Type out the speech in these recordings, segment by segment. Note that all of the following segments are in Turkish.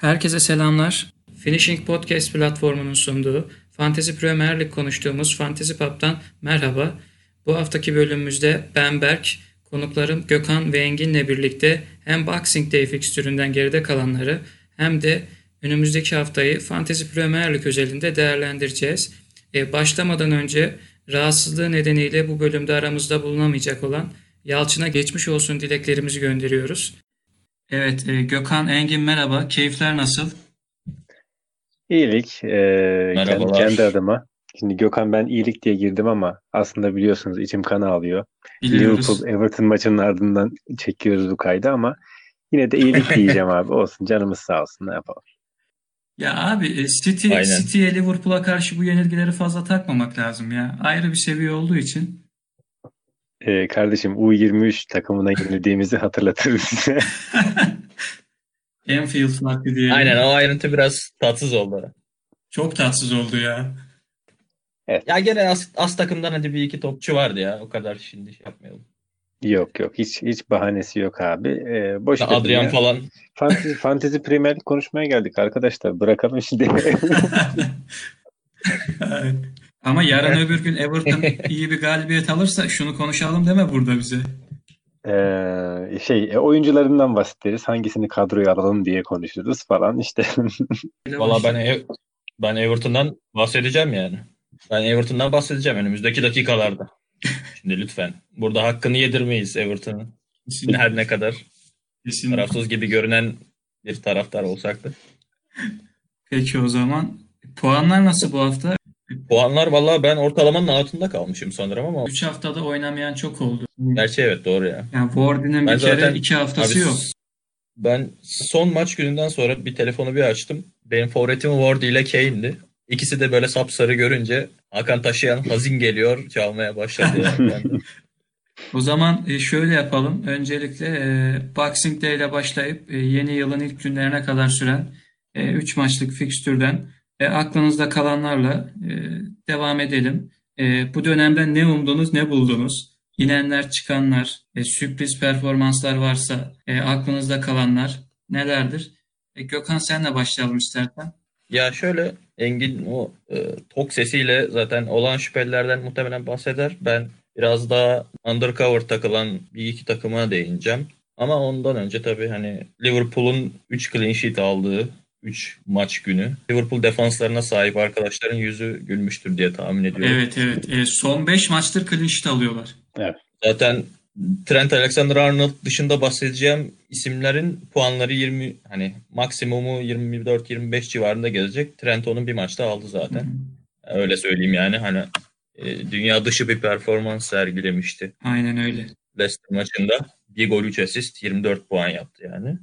Herkese selamlar. Finishing Podcast platformunun sunduğu Fantasy Premier Lig konuştuğumuz Fantasy Pub'dan merhaba. Bu haftaki bölümümüzde ben Berk, konuklarım Gökhan ve Engin'le birlikte hem Boxing Day fikstüründen geride kalanları hem de önümüzdeki haftayı Fantasy Premier Lig özelinde değerlendireceğiz. Ee, başlamadan önce rahatsızlığı nedeniyle bu bölümde aramızda bulunamayacak olan Yalçın'a geçmiş olsun dileklerimizi gönderiyoruz. Evet, e, Gökhan, Engin merhaba. Keyifler nasıl? İyilik. E, kendi, Merhabalar. kendi adıma. Şimdi Gökhan ben iyilik diye girdim ama aslında biliyorsunuz içim kan ağlıyor. Biliyoruz. Liverpool Everton maçının ardından çekiyoruz bu kaydı ama yine de iyilik diyeceğim abi. Olsun canımız sağ olsun ne yapalım. Ya abi e, City, Aynen. City'ye Liverpool'a karşı bu yenilgileri fazla takmamak lazım ya. Ayrı bir seviye olduğu için. E, kardeşim U23 takımına yenildiğimizi hatırlatırım size. Anfield vakti diyelim. Aynen o ayrıntı biraz tatsız oldu. Çok tatsız oldu ya. Ya gene az, az takımdan hadi bir iki topçu vardı ya. O kadar şimdi şey yapmayalım. yok yok hiç hiç bahanesi yok abi. E, boş Adrian ya. falan. Fantezi, Fantezi Premier konuşmaya geldik arkadaşlar. Bırakalım şimdi. Ama yarın öbür gün Everton iyi bir galibiyet alırsa şunu konuşalım deme burada bize. Ee, şey e, oyuncularından bahsederiz. Hangisini kadroya alalım diye konuşuruz falan işte. Valla ben Ev- ben Everton'dan bahsedeceğim yani. Ben Everton'dan bahsedeceğim önümüzdeki dakikalarda. Şimdi lütfen. Burada hakkını yedirmeyiz Everton'ın. Her ne kadar Kesinlikle. tarafsız gibi görünen bir taraftar olsak da. Peki o zaman puanlar nasıl bu hafta? Puanlar valla ben ortalamanın altında kalmışım sanırım ama 3 haftada oynamayan çok oldu. gerçi evet doğru ya. Yani Wardy'nin Ben bir kere zaten- 2 haftası Abi, yok. Ben son maç gününden sonra bir telefonu bir açtım. Benim favoritim Wardy ile Kane'di. İkisi de böyle sapsarı görünce Hakan Taşıyan hazin geliyor çalmaya başladı. Yani. O zaman e, şöyle yapalım. Öncelikle e, Boxing Day ile başlayıp e, yeni yılın ilk günlerine kadar süren 3 maçlık fikstürden e, aklınızda kalanlarla e, devam edelim. E, Bu dönemde ne umdunuz, ne buldunuz? İnenler, çıkanlar, e, sürpriz performanslar varsa e, aklınızda kalanlar nelerdir? E, Gökhan senle başlayalım istersen. ya şöyle Engin o e, tok sesiyle zaten olan şüphelilerden muhtemelen bahseder. Ben biraz daha undercover takılan bir iki takıma değineceğim. Ama ondan önce tabii hani Liverpool'un 3 clean sheet aldığı 3 maç günü. Liverpool defanslarına sahip arkadaşların yüzü gülmüştür diye tahmin ediyorum. Evet evet. E, Son 5 maçtır clean sheet alıyorlar. Zaten Trent Alexander-Arnold dışında bahsedeceğim isimlerin puanları 20 hani maksimumu 24-25 civarında gelecek. Trent onun bir maçta aldı zaten. Öyle söyleyeyim yani hani e, dünya dışı bir performans sergilemişti Aynen öyle. Leicester maçında. Bir gol 3 asist 24 puan yaptı yani.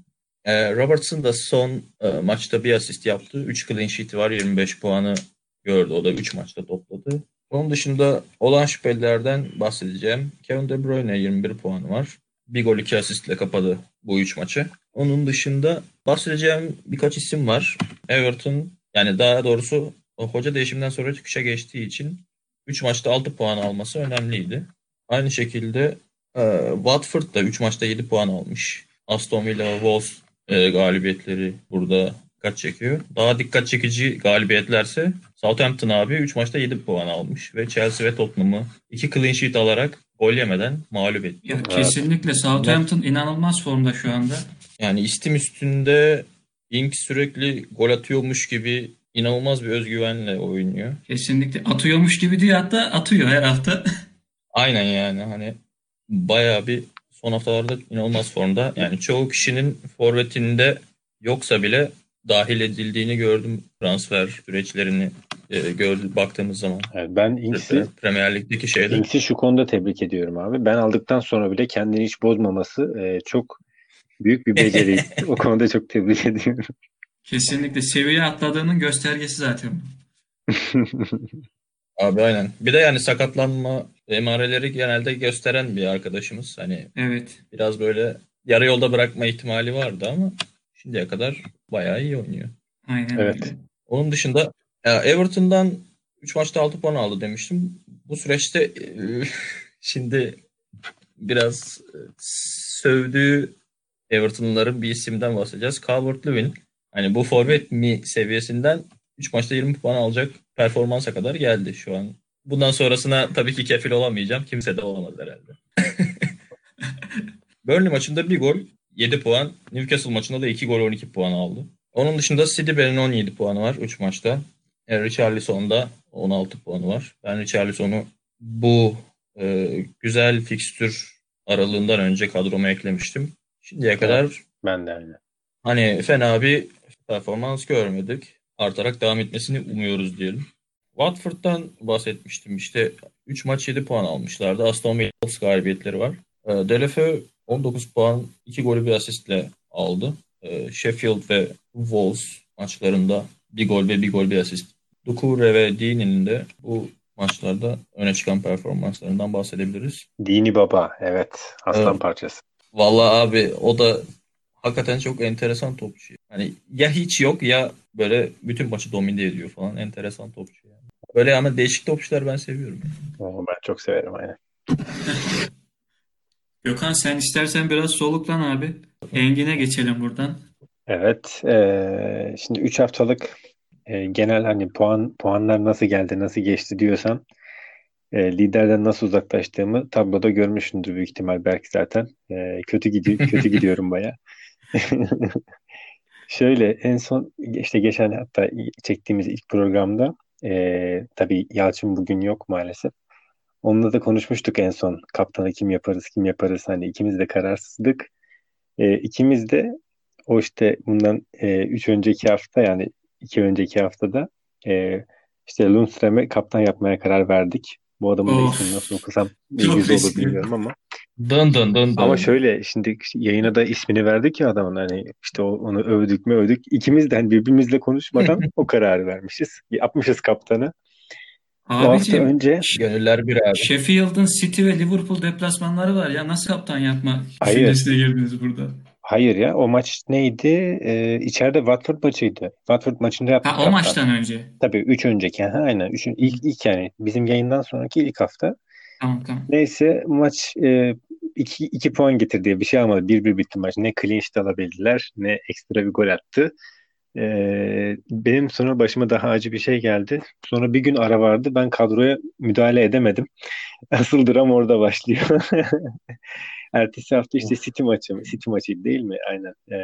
E, Robertson da son e, maçta bir asist yaptı. 3 clean sheet'i var 25 puanı gördü. O da 3 maçta topladı. Onun dışında olan şüphelilerden bahsedeceğim. Kevin De Bruyne 21 puanı var. Bir gol 2 asistle kapadı bu 3 maçı. Onun dışında bahsedeceğim birkaç isim var. Everton yani daha doğrusu hoca değişiminden sonra çıkışa geçtiği için 3 maçta 6 puan alması önemliydi. Aynı şekilde e, Watford da 3 maçta 7 puan almış. Aston Villa, Wolves e, galibiyetleri burada dikkat çekiyor. Daha dikkat çekici galibiyetlerse Southampton abi 3 maçta 7 puan almış ve Chelsea ve Tottenham'ı 2 clean sheet alarak gol yemeden mağlup etti. Ya kesinlikle Southampton inanılmaz formda şu anda. Yani istim üstünde Ink sürekli gol atıyormuş gibi inanılmaz bir özgüvenle oynuyor. Kesinlikle atıyormuş gibi diyor hatta atıyor her hafta. Aynen yani hani bayağı bir son haftalarda inanılmaz formda. Yani çoğu kişinin forvetinde yoksa bile dahil edildiğini gördüm transfer süreçlerini e, gördüm baktığımız zaman. Evet, ben Inks'i Premier Lig'deki şeyde. Inks'i şu konuda tebrik ediyorum abi. Ben aldıktan sonra bile kendini hiç bozmaması e, çok büyük bir beceri. o konuda çok tebrik ediyorum. Kesinlikle seviye atladığının göstergesi zaten. Abi aynen. Bir de yani sakatlanma emareleri genelde gösteren bir arkadaşımız. Hani Evet. biraz böyle yarı yolda bırakma ihtimali vardı ama şimdiye kadar bayağı iyi oynuyor. Aynen Evet. Onun dışında ya Everton'dan 3 maçta 6 puan aldı demiştim. Bu süreçte e, şimdi biraz e, sövdüğü Everton'ların bir isimden bahsedeceğiz. Calvert-Lewin Hani bu forvet mi seviyesinden 3 maçta 20 puan alacak performansa kadar geldi şu an. Bundan sonrasına tabii ki kefil olamayacağım. Kimse de olamaz herhalde. Burnley maçında bir gol 7 puan. Newcastle maçında da 2 gol 12 puan aldı. Onun dışında Sidibe'nin 17 puanı var 3 maçta. E, Richarlison'da 16 puanı var. Ben Richarlison'u bu e, güzel fikstür aralığından önce kadroma eklemiştim. Şimdiye kadar Ben de öyle. hani fena bir performans görmedik. Artarak devam etmesini umuyoruz diyelim. Watford'dan bahsetmiştim. İşte 3 maç 7 puan almışlardı. Aston Villa galibiyetleri var. E, Delefeu 19 puan, 2 golü bir asistle aldı. E, Sheffield ve Wolves maçlarında bir gol ve bir gol bir asist. Doucouré ve Dean'in de bu maçlarda öne çıkan performanslarından bahsedebiliriz. Dini Baba. Evet. Aslan Evet. parçası. Vallahi abi o da hakikaten çok enteresan topçu. Hani ya hiç yok ya böyle bütün maçı domine ediyor falan. Enteresan topçu yani. Böyle ama değişik topçular ben seviyorum. Oo, ben çok severim aynen. Gökhan sen istersen biraz soluklan abi. Engin'e geçelim buradan. Evet. eee, şimdi 3 haftalık eee, genel hani puan puanlar nasıl geldi, nasıl geçti diyorsan eee, liderden nasıl uzaklaştığımı tabloda görmüşsündür büyük ihtimal belki zaten. Eee, kötü gidiyor, kötü gidiyorum baya. Şöyle en son işte geçen hatta çektiğimiz ilk programda eee tabii Yalçın bugün yok maalesef. Onunla da konuşmuştuk en son. Kaptanı kim yaparız, kim yaparız. Hani ikimiz de kararsızdık. Eee ikimiz de o işte bundan e, üç önceki hafta yani iki önceki haftada e, işte Lundström'e kaptan yapmaya karar verdik. Bu adamın da Of. ismini nasıl okusam yüz olur bilmiyorum ama. Dın dın dın dın. Ama şöyle şimdi yayına da ismini verdik ya adamın hani işte onu övdük mü övdük. İkimiz de hani birbirimizle konuşmadan o kararı vermişiz. Yapmışız kaptanı. Hafta Abiciğim önce Gönüller bir abi. Sheffield'ın City ve Liverpool deplasmanları var ya nasıl kaptan yapma Hayır. düşüncesine girdiniz burada? hayır ya o maç neydi? E, içeride Watford maçıydı. Watford maçında yaptık Ha o kaptan. maçtan önce. Tabii üç önceki. Ha, aynen. Üçün, ilk, ilk yani bizim yayından sonraki ilk hafta. Tamam tamam. Neyse maç e, iki, iki puan getirdi. Bir şey almadı. Bir bir bitti maç. Ne clean sheet alabildiler ne ekstra bir gol attı. E, benim sonra başıma daha acı bir şey geldi. Sonra bir gün ara vardı. Ben kadroya müdahale edemedim. Asıl dram orada başlıyor. Ertesi hafta işte City maçı. City maçıydı değil mi? Aynen. E,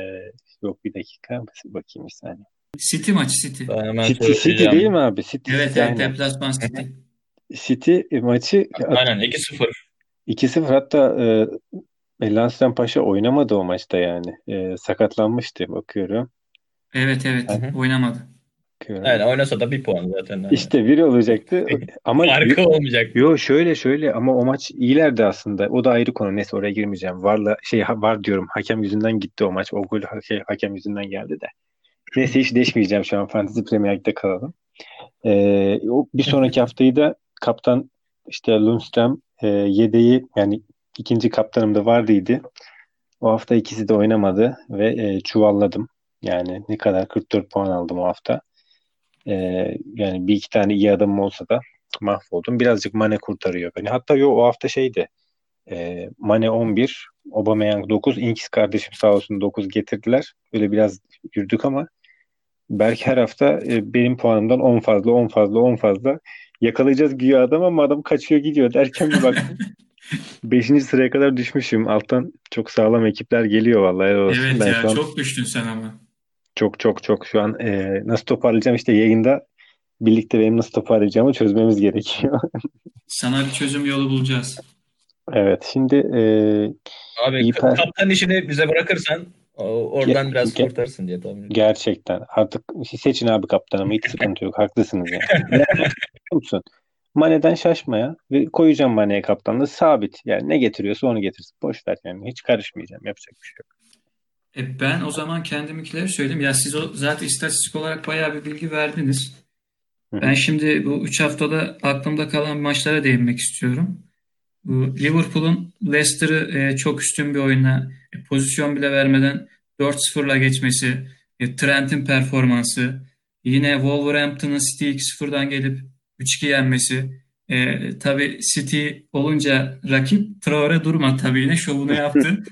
yok bir dakika. Bakayım bir saniye. City maçı City. City, City değil mi abi? City, Evet City, evet deplasman City. City maçı Aynen 2-0. 2-0 hatta e, Lensden Paşa oynamadı o maçta yani. E, sakatlanmıştı bakıyorum. Evet evet Hı hı. oynamadı. bakıyorum. Aynen oynasa da bir puan zaten. Yani. İşte biri olacaktı ama Farkı olmayacak. yo şöyle şöyle ama o maç iyilerdi aslında. O da ayrı konu. Neyse oraya girmeyeceğim. Varla şey var diyorum. Hakem yüzünden gitti o maç. O gol şey, hakem yüzünden geldi de. Neyse hiç değişmeyeceğim şu an. Fantasy Premier Lig'de kalalım. E, o bir sonraki haftayı da kaptan işte Lundström e, yedeği yani ikinci kaptanım da vardıydı. O hafta ikisi de oynamadı ve e, çuvalladım. Yani ne kadar 44 puan aldım o hafta. E, yani bir iki tane iyi adamım olsa da mahvoldum. Birazcık Mane kurtarıyor beni. Hatta yo o hafta şeydi. E, Mane 11, Aubameyang 9, Ings kardeşim sağ olsun 9 getirdiler. Böyle biraz yürüdük ama belki her hafta e, benim puanımdan 10 fazla, 10 fazla, 10 fazla yakalayacağız güya adam ama adam kaçıyor gidiyor derken bir baktım. Beşinci sıraya kadar düşmüşüm. Alttan çok sağlam ekipler geliyor vallahi. olsun. Evet Ben ya şu an çok düştün sen ama. çok çok çok şu an e, nasıl toparlayacağım işte yayında birlikte benim nasıl toparlayacağımı çözmemiz gerekiyor. Sana bir çözüm yolu bulacağız. Evet şimdi e, Abi İyi ka- per- kaptan işini bize bırakırsan oradan Ge- biraz ge- kurtarsın diye tahmin ediyorum. gerçekten artık seçin abi kaptanımı hiç sıkıntı yok haklısınız yani. Musun? Mane'den şaşmaya ve koyacağım Mane'ye kaptanlığı sabit. Yani ne getiriyorsa onu getirsin. Boş ver yani hiç karışmayacağım. Yapacak bir şey yok. E ben o zaman kendiminkileri söyleyeyim. Ya siz o zaten istatistik olarak bayağı bir bilgi verdiniz. Hı. Ben şimdi bu 3 haftada aklımda kalan maçlara değinmek istiyorum. Bu Liverpool'un Leicester'ı e, çok üstün bir oyunla e, pozisyon bile vermeden 4-0'la geçmesi, e, Trent'in performansı, yine Wolverhampton'ın City'yi 2-0'dan gelip 3-2 yenmesi. E, tabii City olunca rakip Traore durmadı tabii yine şovunu yaptı.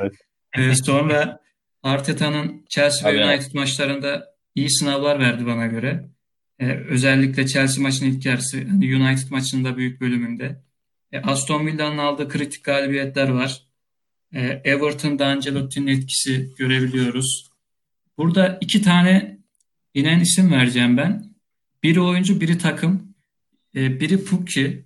Evet. E, sonra Arteta'nın Chelsea ve United maçlarında iyi sınavlar verdi bana göre. Ee, özellikle Chelsea maçının ilk yarısı, hani United maçında büyük bölümünde. E, Aston Villa'nın aldığı kritik galibiyetler var. E, Everton'da Ancelotti'nin etkisi görebiliyoruz. Burada iki tane inen isim vereceğim ben. Biri oyuncu, biri takım. E, biri Pukki.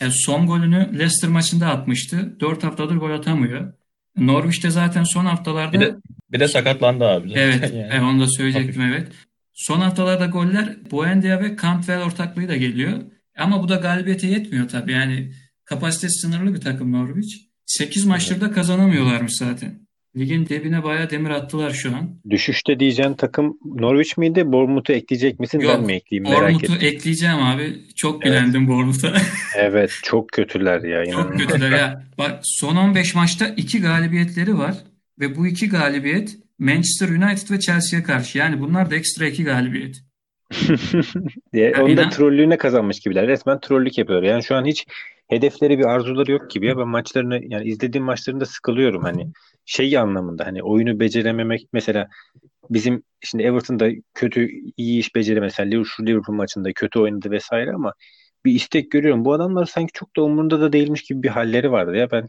E, son golünü Leicester maçında atmıştı. 4 haftadır gol atamıyor. Norwich'te zaten son haftalarda Bir de, bir de sakatlandı abi. zaten Evet, yani. onu da söyleyecektim evet. Son haftalarda goller Buendia ve Cantwell ortaklığı da geliyor. Ama bu da galibiyete yetmiyor tabii. Yani kapasitesi sınırlı bir takım Norwich. 8 maçtır da kazanamıyorlarmış zaten. Ligin dibine bayağı demir attılar şu an. Düşüşte diyeceğin takım Norwich miydi? Bournemouth'u ekleyecek misin? Yok, Ben mi ekleyeyim? Merak Bournemouth'u ekleyeceğim abi. Çok bilendim Bournemouth'a. Evet çok kötüler ya. Çok inanılmaz. kötüler ya. Bak son 15 maçta 2 galibiyetleri var. Ve bu iki galibiyet Manchester United ve Chelsea'ye karşı. Yani bunlar da ekstra iki galibiyet. Diye. Ya Onu da trollüğüne kazanmış gibiler. Resmen trollük yapıyorlar. Yani şu an hiç hedefleri bir arzuları yok gibi ya. Ben maçlarını yani izlediğim maçlarında sıkılıyorum hani şey anlamında hani oyunu becerememek mesela bizim şimdi Everton'da kötü iyi iş beceri mesela Liverpool, Liverpool maçında kötü oynadı vesaire ama bir istek görüyorum. Bu adamlar sanki çok da umurunda da değilmiş gibi bir halleri vardı ya. Ben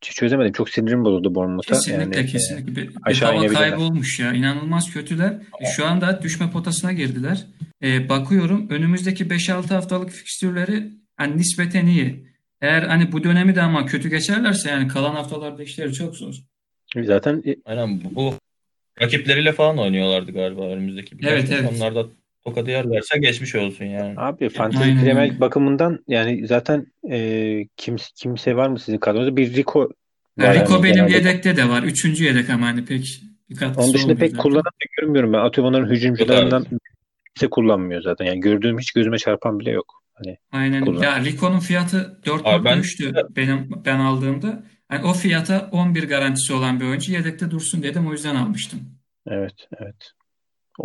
çözemedim. Çok sinirim bozuldu Bournemouth'a. Kesinlikle Yani, e, kesinlikle bir, bir aşağı hava inebilirler. kaybı olmuş ya. İnanılmaz kötüler. E, şu anda düşme potasına girdiler. E, bakıyorum önümüzdeki 5-6 haftalık fikstürleri hani nispeten iyi. Eğer hani bu dönemi de ama kötü geçerlerse yani kalan haftalarda işleri çok zor. zaten Aynen bu, bu rakipleriyle falan oynuyorlardı galiba önümüzdeki Evet, evet. Onlar da tokadı yerlerse geçmiş olsun yani. Abi Fantasy Premier bakımından yani zaten e, kim, kimse var mı sizin kadronuzda? Bir Rico Ya var Rico yani benim genelde. yedekte de var. Üçüncü yedek ama hani pek bir katkısı Onun dışında pek zaten. kullanan da görmüyorum ben. Atıyorum onların hücumcularından kimse kullanmıyor zaten. Yani gördüğüm hiç gözüme çarpan bile yok. Hani Aynen. Kullan. Ya Rico'nun fiyatı Abi ben- 4.3'tü benim ben aldığımda. Yani o fiyata 11 garantisi olan bir oyuncu yedekte dursun dedim o yüzden almıştım. evet evet.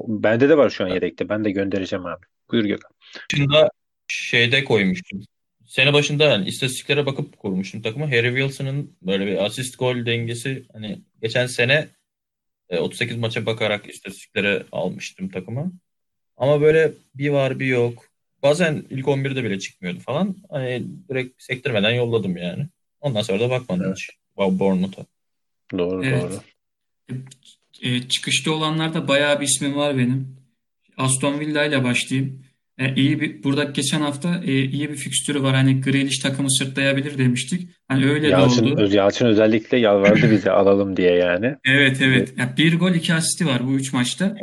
Bende de var şu an yedekte. Ben de göndereceğim abi. Buyur Gökhan. Başında şeyde koymuştum. Sene başında yani istatistiklere bakıp kurmuştum takımı. Harry Wilson'ın böyle bir asist gol dengesi hani geçen sene e, 38 maça bakarak istatistiklere almıştım takımı. Ama böyle bir var bir yok. Bazen ilk 11'de bile çıkmıyordu falan. Hani direkt sektirmeden yolladım yani. Ondan sonra da bakmadım hiç. Bournemouth'a. Doğru Evet. doğru. E, çıkışta olanlarda bayağı bir ismim var benim. Aston Villa ile başlayayım. E, iyi bir burada geçen hafta e, iyi bir fikstürü var. Hani Grealish takımı sırtlayabilir demiştik. Hani öyle de Yalçın, oldu. Öz- Yalçın özellikle yalvardı bize alalım diye yani. Evet evet. Ya bir gol iki asisti var bu üç maçta.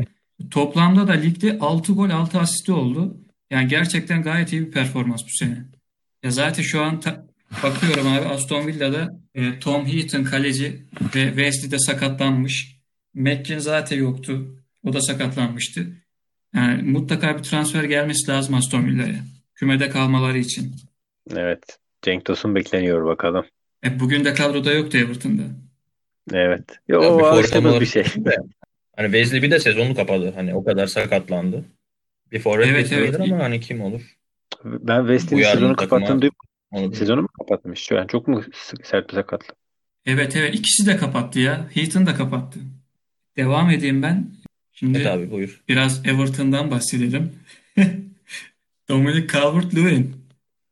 Toplamda da ligde 6 gol 6 asisti oldu. Yani gerçekten gayet iyi bir performans bu sene. Ya zaten şu an ta- bakıyorum abi Aston Villa'da e, Tom Heaton kaleci ve Wesley de sakatlanmış. McGinn zaten yoktu. O da sakatlanmıştı. Yani mutlaka bir transfer gelmesi lazım Aston Villa'ya. Kümede kalmaları için. Evet. Cenk Tosun bekleniyor bakalım. E, bugün de kadroda yoktu Everton'da. Evet. Yo, bir o form alıştığımız bir şey. de, Hani Wesley bir de sezonu kapadı. Hani o kadar sakatlandı. Bir forvet Evet, evet. ama hani kim olur? Ben yarın sezonu kapattığını. Onu Sezonu mu kapatmış? An çok mu sert bir sakatlık? Evet evet ikisi de kapattı ya. Heaton da kapattı. Devam edeyim ben. Şimdi Evet abi buyur. biraz Everton'dan bahsedelim. Dominic Calvert-Lewin.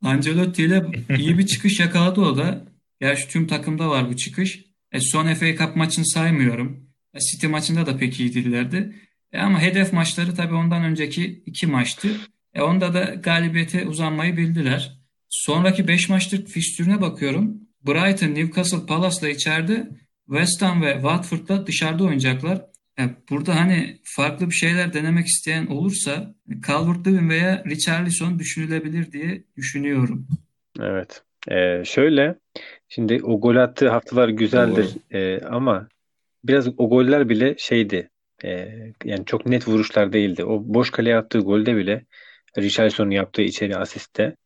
Ancelotti ile iyi bir çıkış yakaladı o da. Gerçi tüm takımda var bu çıkış. E, son FA Cup maçını saymıyorum. E, City maçında da pek iyi değillerdi. E, ama hedef maçları tabii ondan önceki iki maçtı. E, onda da galibiyete uzanmayı bildiler. Sonraki 5 maçlık fikstürüne bakıyorum. Brighton, Newcastle, Palace'la içeride, West Ham ve Watford'la dışarıda oynayacaklar. Yani burada hani farklı bir şeyler denemek isteyen olursa Calvert-Lewin veya Richarlison düşünülebilir diye düşünüyorum. Evet. Ee, şöyle şimdi o gol attığı haftalar güzeldir Ee, ama biraz o goller bile şeydi Ee, yani çok net vuruşlar değildi. O boş kaleye attığı golde bile Richarlison'un yaptığı içeri asiste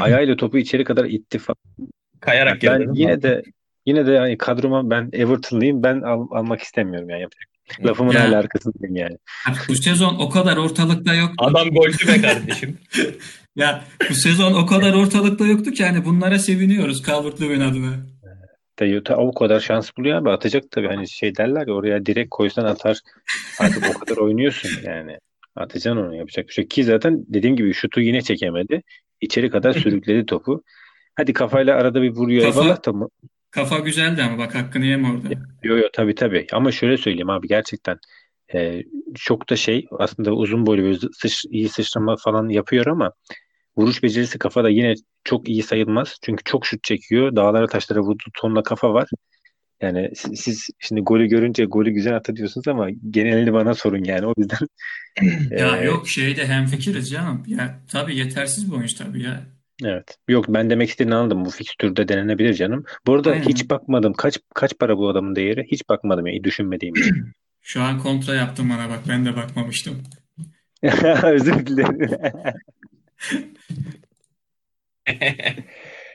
ayağıyla topu içeri kadar itti falan. Kayarak Ben girdi. yine de yine de yani kadroma ben Everton'lıyım. Ben al- almak istemiyorum yani. Lafımın Ya. hala arkasındayım yani. Yani bu sezon o kadar ortalıkta yoktu. Adam golcü be kardeşim. Ya bu sezon o kadar ortalıkta yoktu ki hani bunlara seviniyoruz Calvert-Lewin adına. Da o kadar şans buluyor abi atacak tabii hani şey derler ya oraya direkt koysan atar artık o kadar oynuyorsun yani atacaksın onu yapacak bir şey ki zaten dediğim gibi şutu yine çekemedi içeri kadar sürükledi topu hadi kafayla arada bir vuruyor Kafa- eyvallah tamam Kafa güzeldi ama bak hakkını yeme orada. Yo yo tabii tabii ama şöyle söyleyeyim abi gerçekten e, çok da şey aslında uzun boylu böyle sıç, iyi sıçrama falan yapıyor ama vuruş becerisi kafada yine çok iyi sayılmaz. Çünkü çok şut çekiyor. Dağlara taşlara vurduğu tonla kafa var. Yani siz, siz şimdi golü görünce golü güzel attı diyorsunuz ama genelini bana sorun yani. O yüzden Ya e, yok şeyde hemfikiriz canım. Ya tabii yetersiz bir oyuncu tabii ya. Evet. Yok ben demek istediğini anladım. Bu fikstürde denenebilir canım. Bu arada Aynen. hiç bakmadım. Kaç kaç para bu adamın değeri? Hiç bakmadım ya. Düşünmediğim için. Şu an kontra yaptım bana bak ben de bakmamıştım. Özür dilerim.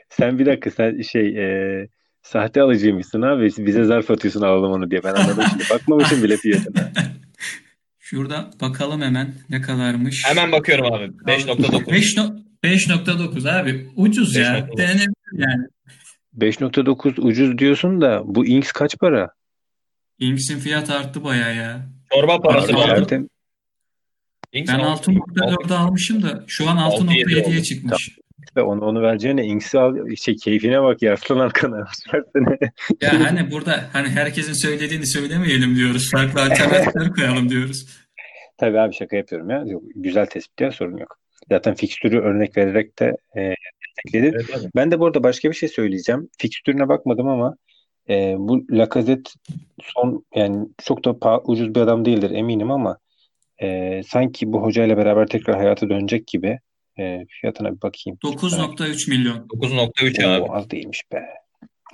Sen bir dakika sen şey e, sahte alıcıymışsın abi. Bize zarf atıyorsun alalım onu diye. Ben anladım şimdi. Bakmamışım bile fiyatına. Şurada bakalım hemen ne kadarmış. Hemen bakıyorum abi. 5.9. 5 no- 5.9 abi ucuz ya. 5.9. Denenebilir yani. 5.9 ucuz diyorsun da bu Inks kaç para? Inks'in fiyatı arttı bayağı ya. Çorba parası Abi, var. zaten- Ben altı- 6.4'e almışım da şu an 6.7 6.7'ye oldu. çıkmış. ve onu, onu vereceğine Inks'i al. Şey, keyfine bak ya. Aslan arkana. Ya hani burada hani herkesin söylediğini söylemeyelim diyoruz. Farklı alternatifler koyalım diyoruz. Tabii abi şaka yapıyorum ya. Yok, güzel tespit ya sorun yok. Zaten fikstürü örnek vererek de e, destekledi. Evet. Ben de bu arada başka bir şey söyleyeceğim. Fikstürüne bakmadım ama e, bu Lacazette son yani çok da pa- ucuz bir adam değildir eminim ama e, sanki bu hocayla beraber tekrar hayata dönecek gibi e, fiyatına bir bakayım. 9.3 milyon. 9.3 abi. Az değilmiş be.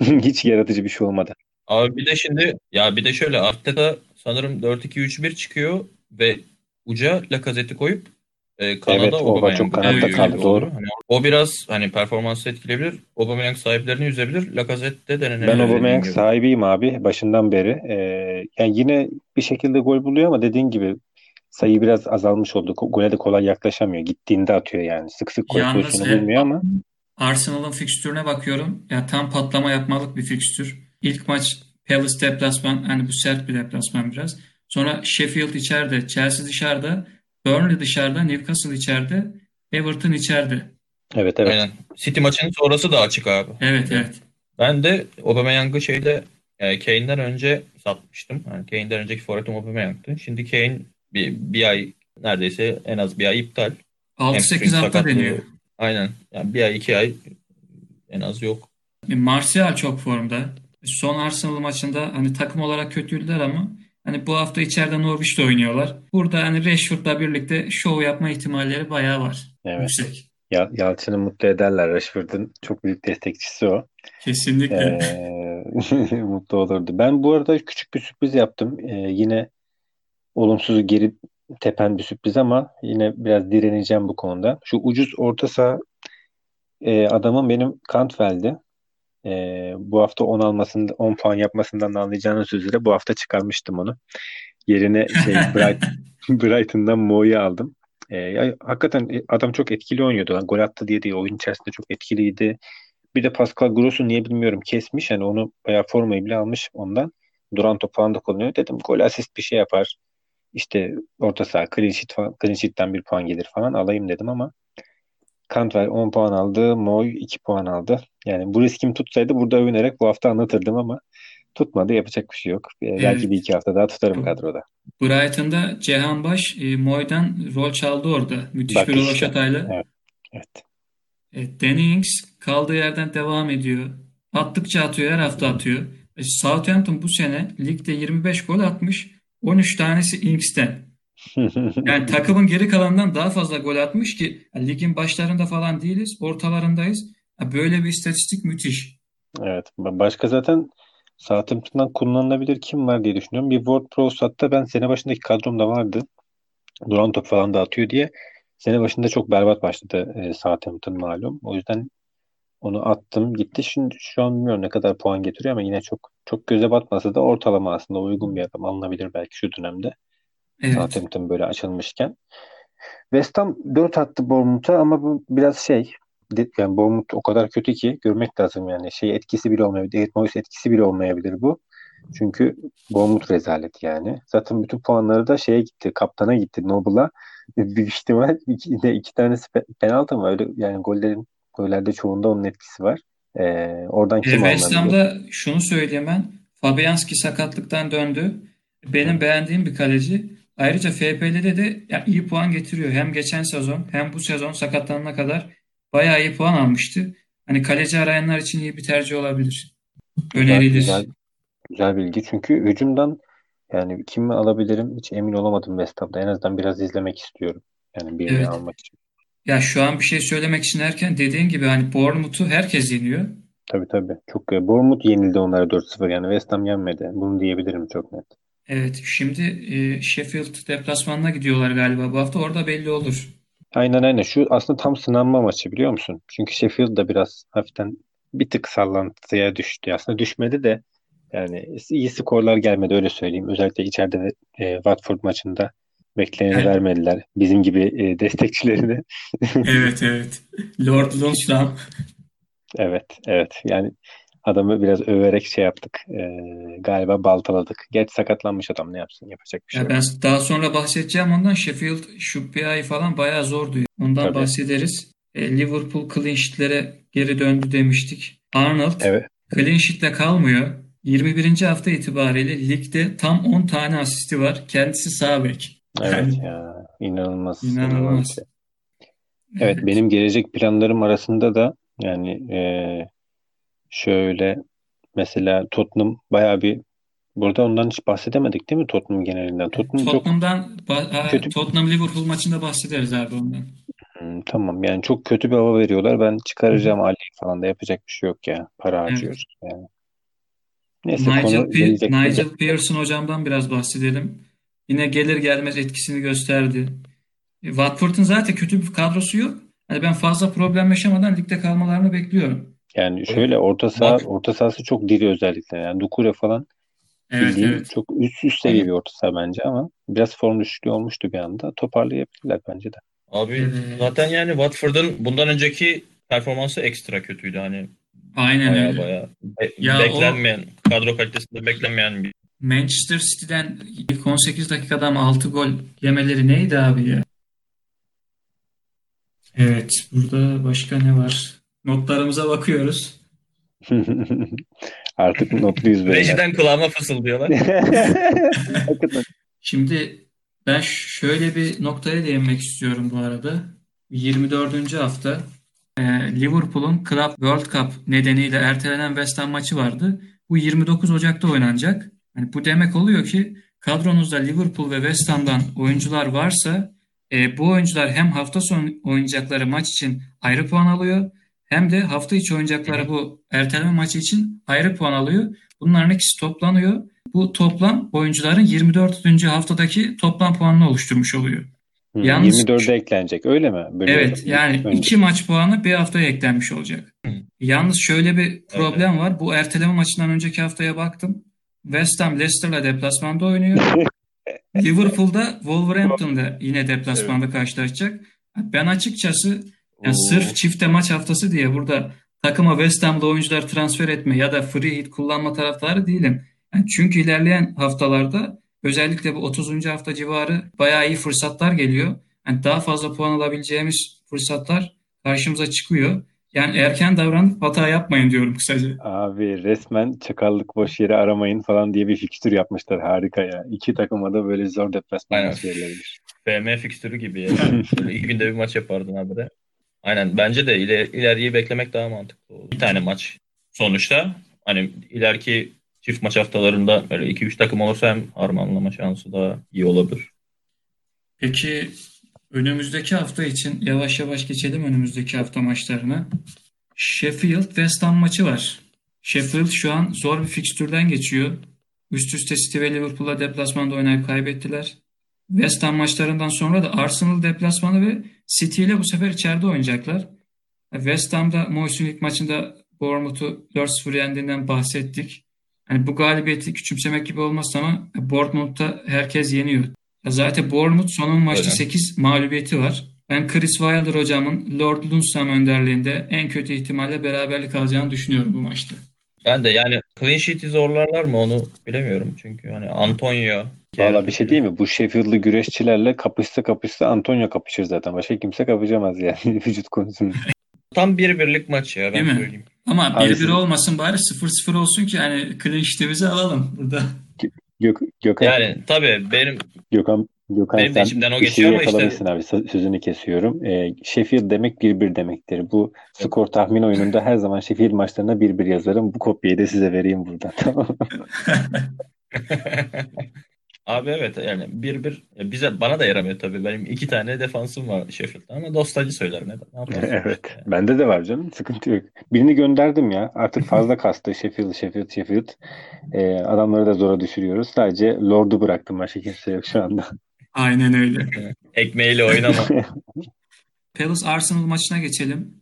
Hiç yaratıcı bir şey olmadı. Abi bir de şimdi ya bir de şöyle Arteta sanırım 4-2-3-1 çıkıyor ve uca Lacazette'i koyup e, kanada Evet, Oba Aubameyang'ı çok kanatta kaldı, doğru. Hani o biraz hani performansı etkileyebilir. Aubameyang sahiplerini üzebilir. Lacazette de denenebilir. Ben Aubameyang sahibiyim abi başından beri. E, yani yine bir şekilde gol buluyor ama dediğin gibi sayı biraz azalmış oldu. Gole de kolay yaklaşamıyor. Gittiğinde atıyor yani. Sık sık gol pozisyonu e, bulmuyor ama Arsenal'ın fikstürüne bakıyorum. Ya tam patlama yapmalık bir fikstür. İlk maç Palace deplasman. Hani bu sert bir deplasman biraz. Sonra Sheffield içeride, Chelsea dışarıda, Burnley dışarıda, Newcastle içeride, Everton içeride. evet evet. Aynen. City maçının sonrası da açık abi. Evet evet. Ben de Aubameyang'ı şeyde e, Kane'den önce satmıştım. Yani Kane'den önceki forvetim Aubameyang'tı. Şimdi Kane bir, bir ay neredeyse en az bir ay iptal. 6-8 Hamstring hafta sakatlığı. deniyor. Aynen. Yani bir ay iki ay en az yok. Martial çok formda. Son Arsenal maçında hani takım olarak kötüydüler ama hani bu hafta içeride Norwich'te oynuyorlar. Burada hani Rashford'la birlikte şov yapma ihtimalleri bayağı var. Evet. Yüksek. Ya, Yalçın'ı mutlu ederler. Rashford'un çok büyük destekçisi o. Kesinlikle. Ee, mutlu olurdu. Ben bu arada küçük bir sürpriz yaptım. Ee, yine olumsuz geri tepen bir sürpriz ama yine biraz direneceğim bu konuda. Şu ucuz orta saha e, adamın benim Kantvel'di. Ee, bu hafta 10 almasında 10 puan yapmasından da anlayacağınız üzere bu hafta çıkarmıştım onu. Yerine şey Bright, Brighton'dan Mo'yu aldım. Ee, ya, hakikaten adam çok etkili oynuyordu. Lan gol attı diye değil. Oyun içerisinde çok etkiliydi. Bir de Pascal Gross'u niye bilmiyorum kesmiş. Yani onu bayağı formayı bile almış ondan. Duran top falan da kullanıyor. Dedim gol asist bir şey yapar. İşte orta saha clean sheet falan, clean sheet'ten bir puan gelir falan alayım dedim ama Cantwell 10 puan aldı. Moy 2 puan aldı. Yani bu riskim tutsaydı burada övünerek bu hafta anlatırdım ama tutmadı. Yapacak bir şey yok. Ee, Evet. Belki bir iki hafta daha tutarım kadroda. Brighton'da Cehan Baş e, Moy'dan rol çaldı orada. Müthiş Bak bir işte. rövaşatayla. Evet. Evet. Evet, Danny Ings kaldığı yerden devam ediyor. Attıkça atıyor, her hafta atıyor. E, Southampton bu sene ligde 25 gol atmış. 13 tanesi Ings'ten. Yani takımın geri kalanından daha fazla gol atmış ki ya, ligin başlarında falan değiliz, ortalarındayız. Ya, böyle bir istatistik müthiş. Evet. Ba- Başka zaten Southampton'dan kullanılabilir kim var diye düşünüyorum. Bir Ward Prowse hatta ben sene başındaki kadromda vardı. Duran top falan da atıyor diye. Sene başında çok berbat başladı e, Southampton malum. O yüzden onu attım gitti. Şimdi şu an bilmiyorum ne kadar puan getiriyor ama yine çok çok göze batmasa da ortalama aslında uygun bir adam alınabilir belki şu dönemde. Evet. Southampton böyle açılmışken. West Ham 4 attı Bournemouth'a ama bu biraz şey yani Bournemouth o kadar kötü ki görmek lazım yani. Şey etkisi bile olmayabilir. David Moyes etkisi bile olmayabilir bu. Çünkü Bournemouth rezalet yani. Zaten bütün puanları da şeye gitti. Kaptana gitti. Noble'a. Büyük ihtimal iki, iki tanesi penaltı mı? Öyle yani gollerin gollerde çoğunda onun etkisi var. Ee, oradan kim e, West Ham'da şunu söyleyeyim ben. Fabianski sakatlıktan döndü. Benim beğendiğim bir kaleci. Ayrıca FPL'de de yani iyi puan getiriyor. Hem geçen sezon hem bu sezon sakatlanana kadar bayağı iyi puan almıştı. Hani kaleci arayanlar için iyi bir tercih olabilir. Önerilir. Güzel, güzel bilgi. Çünkü hücumdan yani kimi alabilirim hiç emin olamadım West Ham'da. En azından biraz izlemek istiyorum. Yani birini evet. almak için. Ya şu an bir şey söylemek için erken dediğin gibi hani Bournemouth'u herkes yeniyor. Tabii tabii. Çok Bournemouth yenildi onlara 4-0 yani West Ham yenmedi. Bunu diyebilirim çok net. Evet, şimdi e, Sheffield deplasmanına gidiyorlar galiba bu hafta. Orada belli olur. Aynen aynen. Şu aslında tam sınanma maçı biliyor musun? Çünkü Sheffield da biraz hafiften bir tık sallantıya düştü. Aslında düşmedi de yani iyi skorlar gelmedi öyle söyleyeyim. Özellikle içeride e, Watford maçında bekleneni evet. vermediler. Bizim gibi e, destekçilerini. evet evet. Lord Lundstram. evet evet. Yani Adamı biraz överek şey yaptık. E, galiba baltaladık. Geç sakatlanmış adam ne yapsın yapacak bir şey ya. Ben daha sonra bahsedeceğim ondan. Sheffield Şubbiya'yı falan bayağı zordu. Ondan Tabii. bahsederiz. E, Liverpool clean sheet'lere geri döndü demiştik. Arnold evet. clean sheet'le kalmıyor. 21. hafta itibariyle ligde tam 10 tane asisti var. Kendisi sağ bek. Evet yani, ya inanılmaz. İnanılmaz. Evet, evet benim gelecek planlarım arasında da yani e, Şöyle mesela Tottenham bayağı bir burada ondan hiç bahsedemedik değil mi Tottenham genelinden? Tottenham Tottenham'dan çok kötü... Tottenham Liverpool maçında bahsederiz abi ondan. Hmm, tamam yani çok kötü bir hava veriyorlar. Ben çıkaracağım Ali falan da yapacak bir şey yok ya. Para harcıyoruz evet. yani. Neyse Nigel, Pe- Nigel Pearson hocamdan biraz bahsedelim. Yine gelir gelmez etkisini gösterdi. E, Watford'un zaten kötü bir kadrosu yok. Yani ben fazla problem yaşamadan ligde kalmalarını bekliyorum. Yani şöyle orta saha Bak. orta sahası çok diri özellikle. Yani Dukure falan evet, bildiğin evet. çok üst üst seviye bir orta saha bence ama biraz form düşüklüğü olmuştu bir anda. Toparlayabilirler bence de. Abi zaten yani Watford'un bundan önceki performansı ekstra kötüydü hani. Aynen baya öyle. Baya ya beklenmeyen, o... kadro kalitesinde beklenmeyen bir Manchester City'den ilk 18 dakikada 6 gol yemeleri neydi abi ya? Evet, burada başka ne var? Notlarımıza bakıyoruz. Artık notluyuz böyle. Rejiden kulağıma fısıldıyorlar. Şimdi ben şöyle bir noktaya değinmek istiyorum bu arada. 24. hafta e, Liverpool'un Club World Cup nedeniyle ertelenen West Ham maçı vardı. Bu 29 Ocak'ta oynanacak. Yani bu demek oluyor ki kadronuzda Liverpool ve West Ham'dan oyuncular varsa e, bu oyuncular hem hafta sonu oynayacakları maç için ayrı puan alıyor hem de hafta içi oynayacakları bu erteleme maçı için ayrı puan alıyor. Bunların ikisi toplanıyor. Bu toplam oyuncuların 24. haftadaki toplam puanını oluşturmuş oluyor. Hmm, Yalnız 24'e eklenecek öyle mi? Böyle evet yani önce. iki maç puanı bir haftaya eklenmiş olacak. Hmm. Yalnız şöyle bir problem evet. var. Bu erteleme maçından önceki haftaya baktım. West Ham Leicester'la deplasmanda oynuyor. Liverpool'da Wolverhampton'da yine deplasmanda evet. karşılaşacak. Ben açıkçası yani sırf çifte maç haftası diye burada takıma West Ham'da oyuncular transfer etme ya da free hit kullanma taraftarı değilim. Yani çünkü ilerleyen haftalarda özellikle bu 30. hafta civarı bayağı iyi fırsatlar geliyor. Yani daha fazla puan alabileceğimiz fırsatlar karşımıza çıkıyor. Yani erken davranıp hata yapmayın diyorum kısaca. Abi resmen çakallık boş yere aramayın falan diye bir fikstür yapmışlar. Harika ya. İki takıma da böyle zor deplasman maç yerleridir. BM fikstürü gibi ya. İki günde bir maç yapardın abi de. Aynen bence de iler, ileriyi beklemek daha mantıklı olur. Bir tane maç sonuçta hani ileriki çift maç haftalarında böyle 2-3 takım olursa hem harmanlama şansı daha iyi olabilir. Peki önümüzdeki hafta için yavaş yavaş geçelim önümüzdeki hafta maçlarına. Sheffield West Ham maçı var. Sheffield şu an zor bir fikstürden geçiyor. Üst üste City ve Liverpool'a deplasmanda oynayıp kaybettiler. West Ham maçlarından sonra da Arsenal deplasmanı ve City ile bu sefer içeride oynayacaklar. West Ham'da Moyes'un ilk maçında Bournemouth'u 4-0 yendiğinden bahsettik. Yani bu galibiyeti küçümsemek gibi olmaz ama Bournemouth'ta herkes yeniyor. Zaten Bournemouth son 10 maçta Öyle. 8 mağlubiyeti var. Ben Chris Wilder hocamın Lord Lundstram önderliğinde en kötü ihtimalle beraberlik alacağını düşünüyorum bu maçta. Ben de yani clean sheet'i zorlarlar mı onu bilemiyorum. Çünkü hani Antonio Valla bir şey değil mi? Bu Sheffield'lı güreşçilerle kapışsa kapışsa Antonio kapışır zaten. Başka kimse kapışamaz yani vücut konusunda. Tam bir birlik maç ya ben Değil mi? söyleyeyim. Ama Abi 1-1 siz- olmasın bari 0-0 olsun ki hani clean sheet'imizi alalım burada. Gök, Gökhan, Yani tabii benim Gökhan, Gökhan Benim de içimden o bir geçiyor ama işte- abi. Sö- Sözünü kesiyorum. Ee, Sheffield demek 1-1 demektir. Bu skor tahmin oyununda her zaman Sheffield maçlarına 1-1 yazarım. Bu kopyayı da size vereyim buradan. Tamam? Abi evet yani bir bir ya bize bana da yaramıyor tabii. Benim iki tane defansım var Sheffield'da ama dostacı söyler ne, ne yaparsın Evet. işte. Bende de var canım. Sıkıntı yok. Birini gönderdim ya. Artık fazla kastı. Sheffield, Sheffield, Sheffield. Ee, adamları da zora düşürüyoruz. Sadece Lord'u bıraktım. Başka kimse yok şu anda. Aynen öyle. Ekmeğiyle oynama. Palace Arsenal maçına geçelim.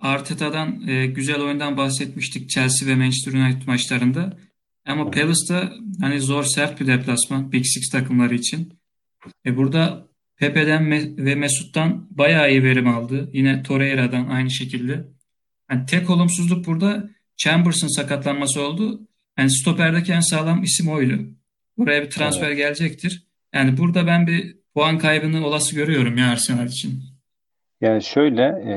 Arteta'dan e, güzel oyundan bahsetmiştik Chelsea ve Manchester United maçlarında. Ama Palace'da hani zor sert bir deplasman Big Six takımları için. E burada Pepe'den Me- ve Mesut'tan bayağı iyi verim aldı. Yine Torreira'dan aynı şekilde. Yani tek olumsuzluk burada Chambers'ın sakatlanması oldu. Yani stoperdeki en sağlam isim oydu. Buraya bir transfer gelecektir. Yani burada ben bir puan kaybını olası görüyorum ya Arsenal için. Yani şöyle e,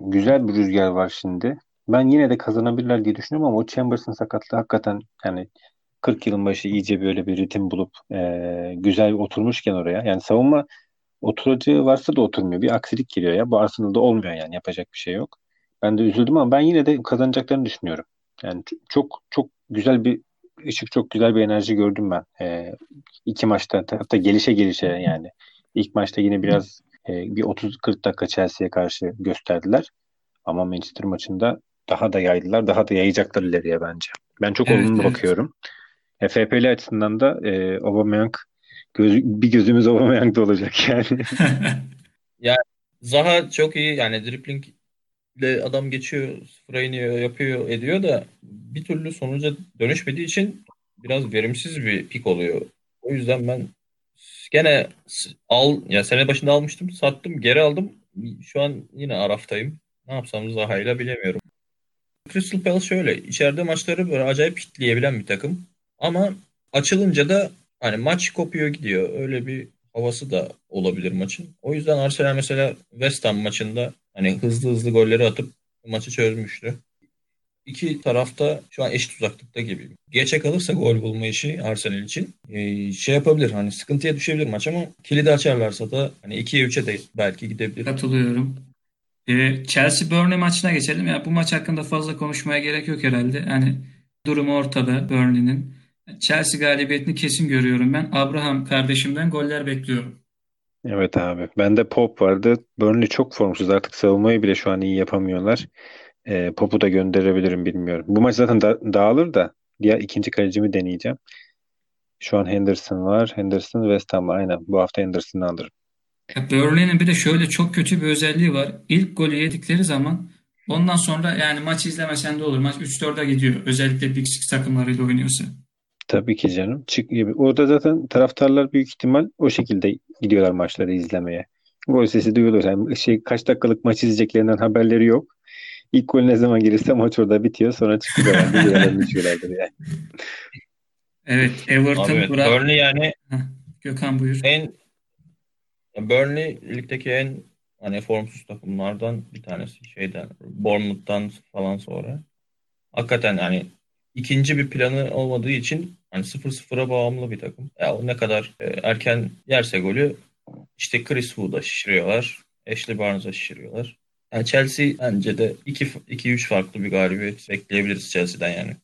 güzel bir rüzgar var şimdi. Ben yine de kazanabilirler diye düşünüyorum ama o Chambers'ın sakatlığı hakikaten yani 40 yılın başı iyice böyle bir ritim bulup e, güzel oturmuşken oraya. Yani savunma oturacağı varsa da oturmuyor. Bir aksilik giriyor ya. Bu Arsenal'da olmuyor yani. Yapacak bir şey yok. Ben de üzüldüm ama ben yine de kazanacaklarını düşünüyorum. Yani çok çok güzel bir ışık, çok güzel bir enerji gördüm ben. E, iki maçta hatta gelişe gelişe yani. İlk maçta yine biraz e, bir 30-40 dakika Chelsea'ye karşı gösterdiler. Ama Manchester maçında daha da yaydılar. Daha da yayacaklar ileriye bence. Ben çok Evet, olumlu evet. bakıyorum. E, FPL açısından da e, Aubameyang göz, bir gözümüz Aubameyang'da olacak yani. Zaha çok iyi yani driblingle adam geçiyor, sıfıra iniyor, yapıyor, ediyor da bir türlü sonuca dönüşmediği için biraz verimsiz bir pik oluyor. O yüzden ben gene al ya sene başında almıştım, sattım, geri aldım. Şu an yine Araf'tayım. Ne yapsam Zaha'yla bilemiyorum. Crystal Palace şöyle, içeride maçları böyle acayip kitleyebilen bir takım. Ama açılınca da hani maç kopuyor gidiyor. Öyle bir havası da olabilir maçın. O yüzden Arsenal mesela West Ham maçında hani hızlı hızlı golleri atıp maçı çözmüştü. İki tarafta şu an eşit uzaklıkta gibi. Geçe kalırsa gol bulma işi Arsenal için ee, şey yapabilir hani sıkıntıya düşebilir maç ama kilidi açarlarsa da hani 2'ye 3'e de belki gidebilir. Katılıyorum. Ee, Chelsea Burnley maçına geçelim. Ya bu maç hakkında fazla konuşmaya gerek yok herhalde. Yani durumu ortada Burnley'nin. Chelsea galibiyetini kesin görüyorum ben. Abraham kardeşimden goller bekliyorum. Evet abi. Bende Pop vardı. Burnley çok formsuz. Artık savunmayı bile şu an iyi yapamıyorlar. E, Pop'u da gönderebilirim bilmiyorum. Bu maç zaten da- dağılır da diğer ikinci kalecimi deneyeceğim. Şu an Henderson var. Henderson West Ham var. Aynen. Bu hafta Henderson'ı alırım. Ya Burnley'nin bir de şöyle çok kötü bir özelliği var. İlk golü yedikleri zaman ondan sonra yani maçı izlemesen de olur. Maç 3-4'e gidiyor. Özellikle Big Six takımlarıyla oynuyorsa. Tabii ki canım. Çık. Orada zaten taraftarlar büyük ihtimal o şekilde gidiyorlar maçları izlemeye. Gol sesi duyuluyor. Yani şey, kaç dakikalık maç izleyeceklerinden haberleri yok. İlk gol ne zaman gelirse maç orada bitiyor. Sonra içiyorlardır yani. Evet, Everton, Abi evet, Bra- Burnley yani Gökhan buyur. en Burnley ligdeki en hani formsuz takımlardan bir tanesi şeyden Bournemouth'tan falan sonra. Hakikaten hani ikinci bir planı olmadığı için hani 0-0'a bağımlı bir takım. Ya o ne kadar e, erken yerse golü işte Chris Wood'a şişiriyorlar. Ashley Barnes'a şişiriyorlar. Yani Chelsea bence de 2-3 farklı bir galibiyet bekleyebiliriz Chelsea'den yani.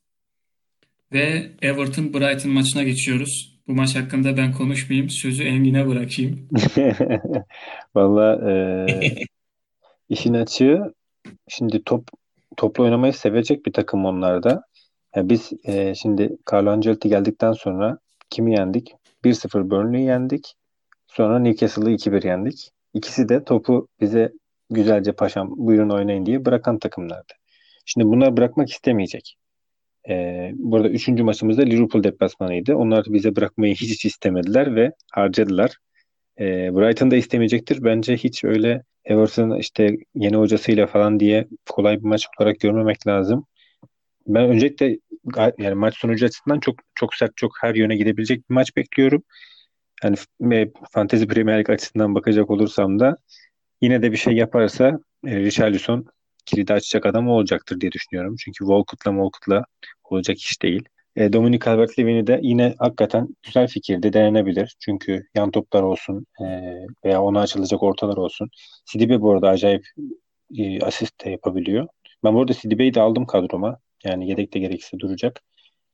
Ve Everton Brighton maçına geçiyoruz. Bu maç hakkında ben konuşmayayım. Sözü Engin'e bırakayım. Valla e, işin açığı şimdi top toplu oynamayı sevecek bir takım onlar da. Ya biz e, şimdi Carlo Ancelotti geldikten sonra kimi yendik? 1-0 Burnley'i yendik. Sonra Newcastle'ı 2-1 yendik. İkisi de topu bize güzelce paşam buyurun oynayın diye bırakan takımlardı. Şimdi bunları bırakmak istemeyecek. Ee, burada üçüncü maçımızda Liverpool deplasmanıydı. Onlar bize bırakmayı hiç istemediler ve harcadılar. Ee, Brighton da istemeyecektir. Bence hiç öyle Everton işte yeni hocasıyla falan diye kolay bir maç olarak görmemek lazım. Ben öncelikle yani maç sonucu açısından çok çok sert, çok her yöne gidebilecek bir maç bekliyorum. Yani e, Fantasy Premier League açısından bakacak olursam da yine de bir şey yaparsa e, Richarlison kilidi açacak adam olacaktır diye düşünüyorum. Çünkü Walcott'la Walcott'la olacak iş değil. E, Dominic Calvert-Lewin'i de yine hakikaten güzel fikirde denenebilir. Çünkü yan toplar olsun e, veya ona açılacak ortalar olsun. Sidibe bu arada acayip e, asist de yapabiliyor. Ben bu arada Sidibe'yi de aldım kadroma. Yani yedekte gerekirse duracak.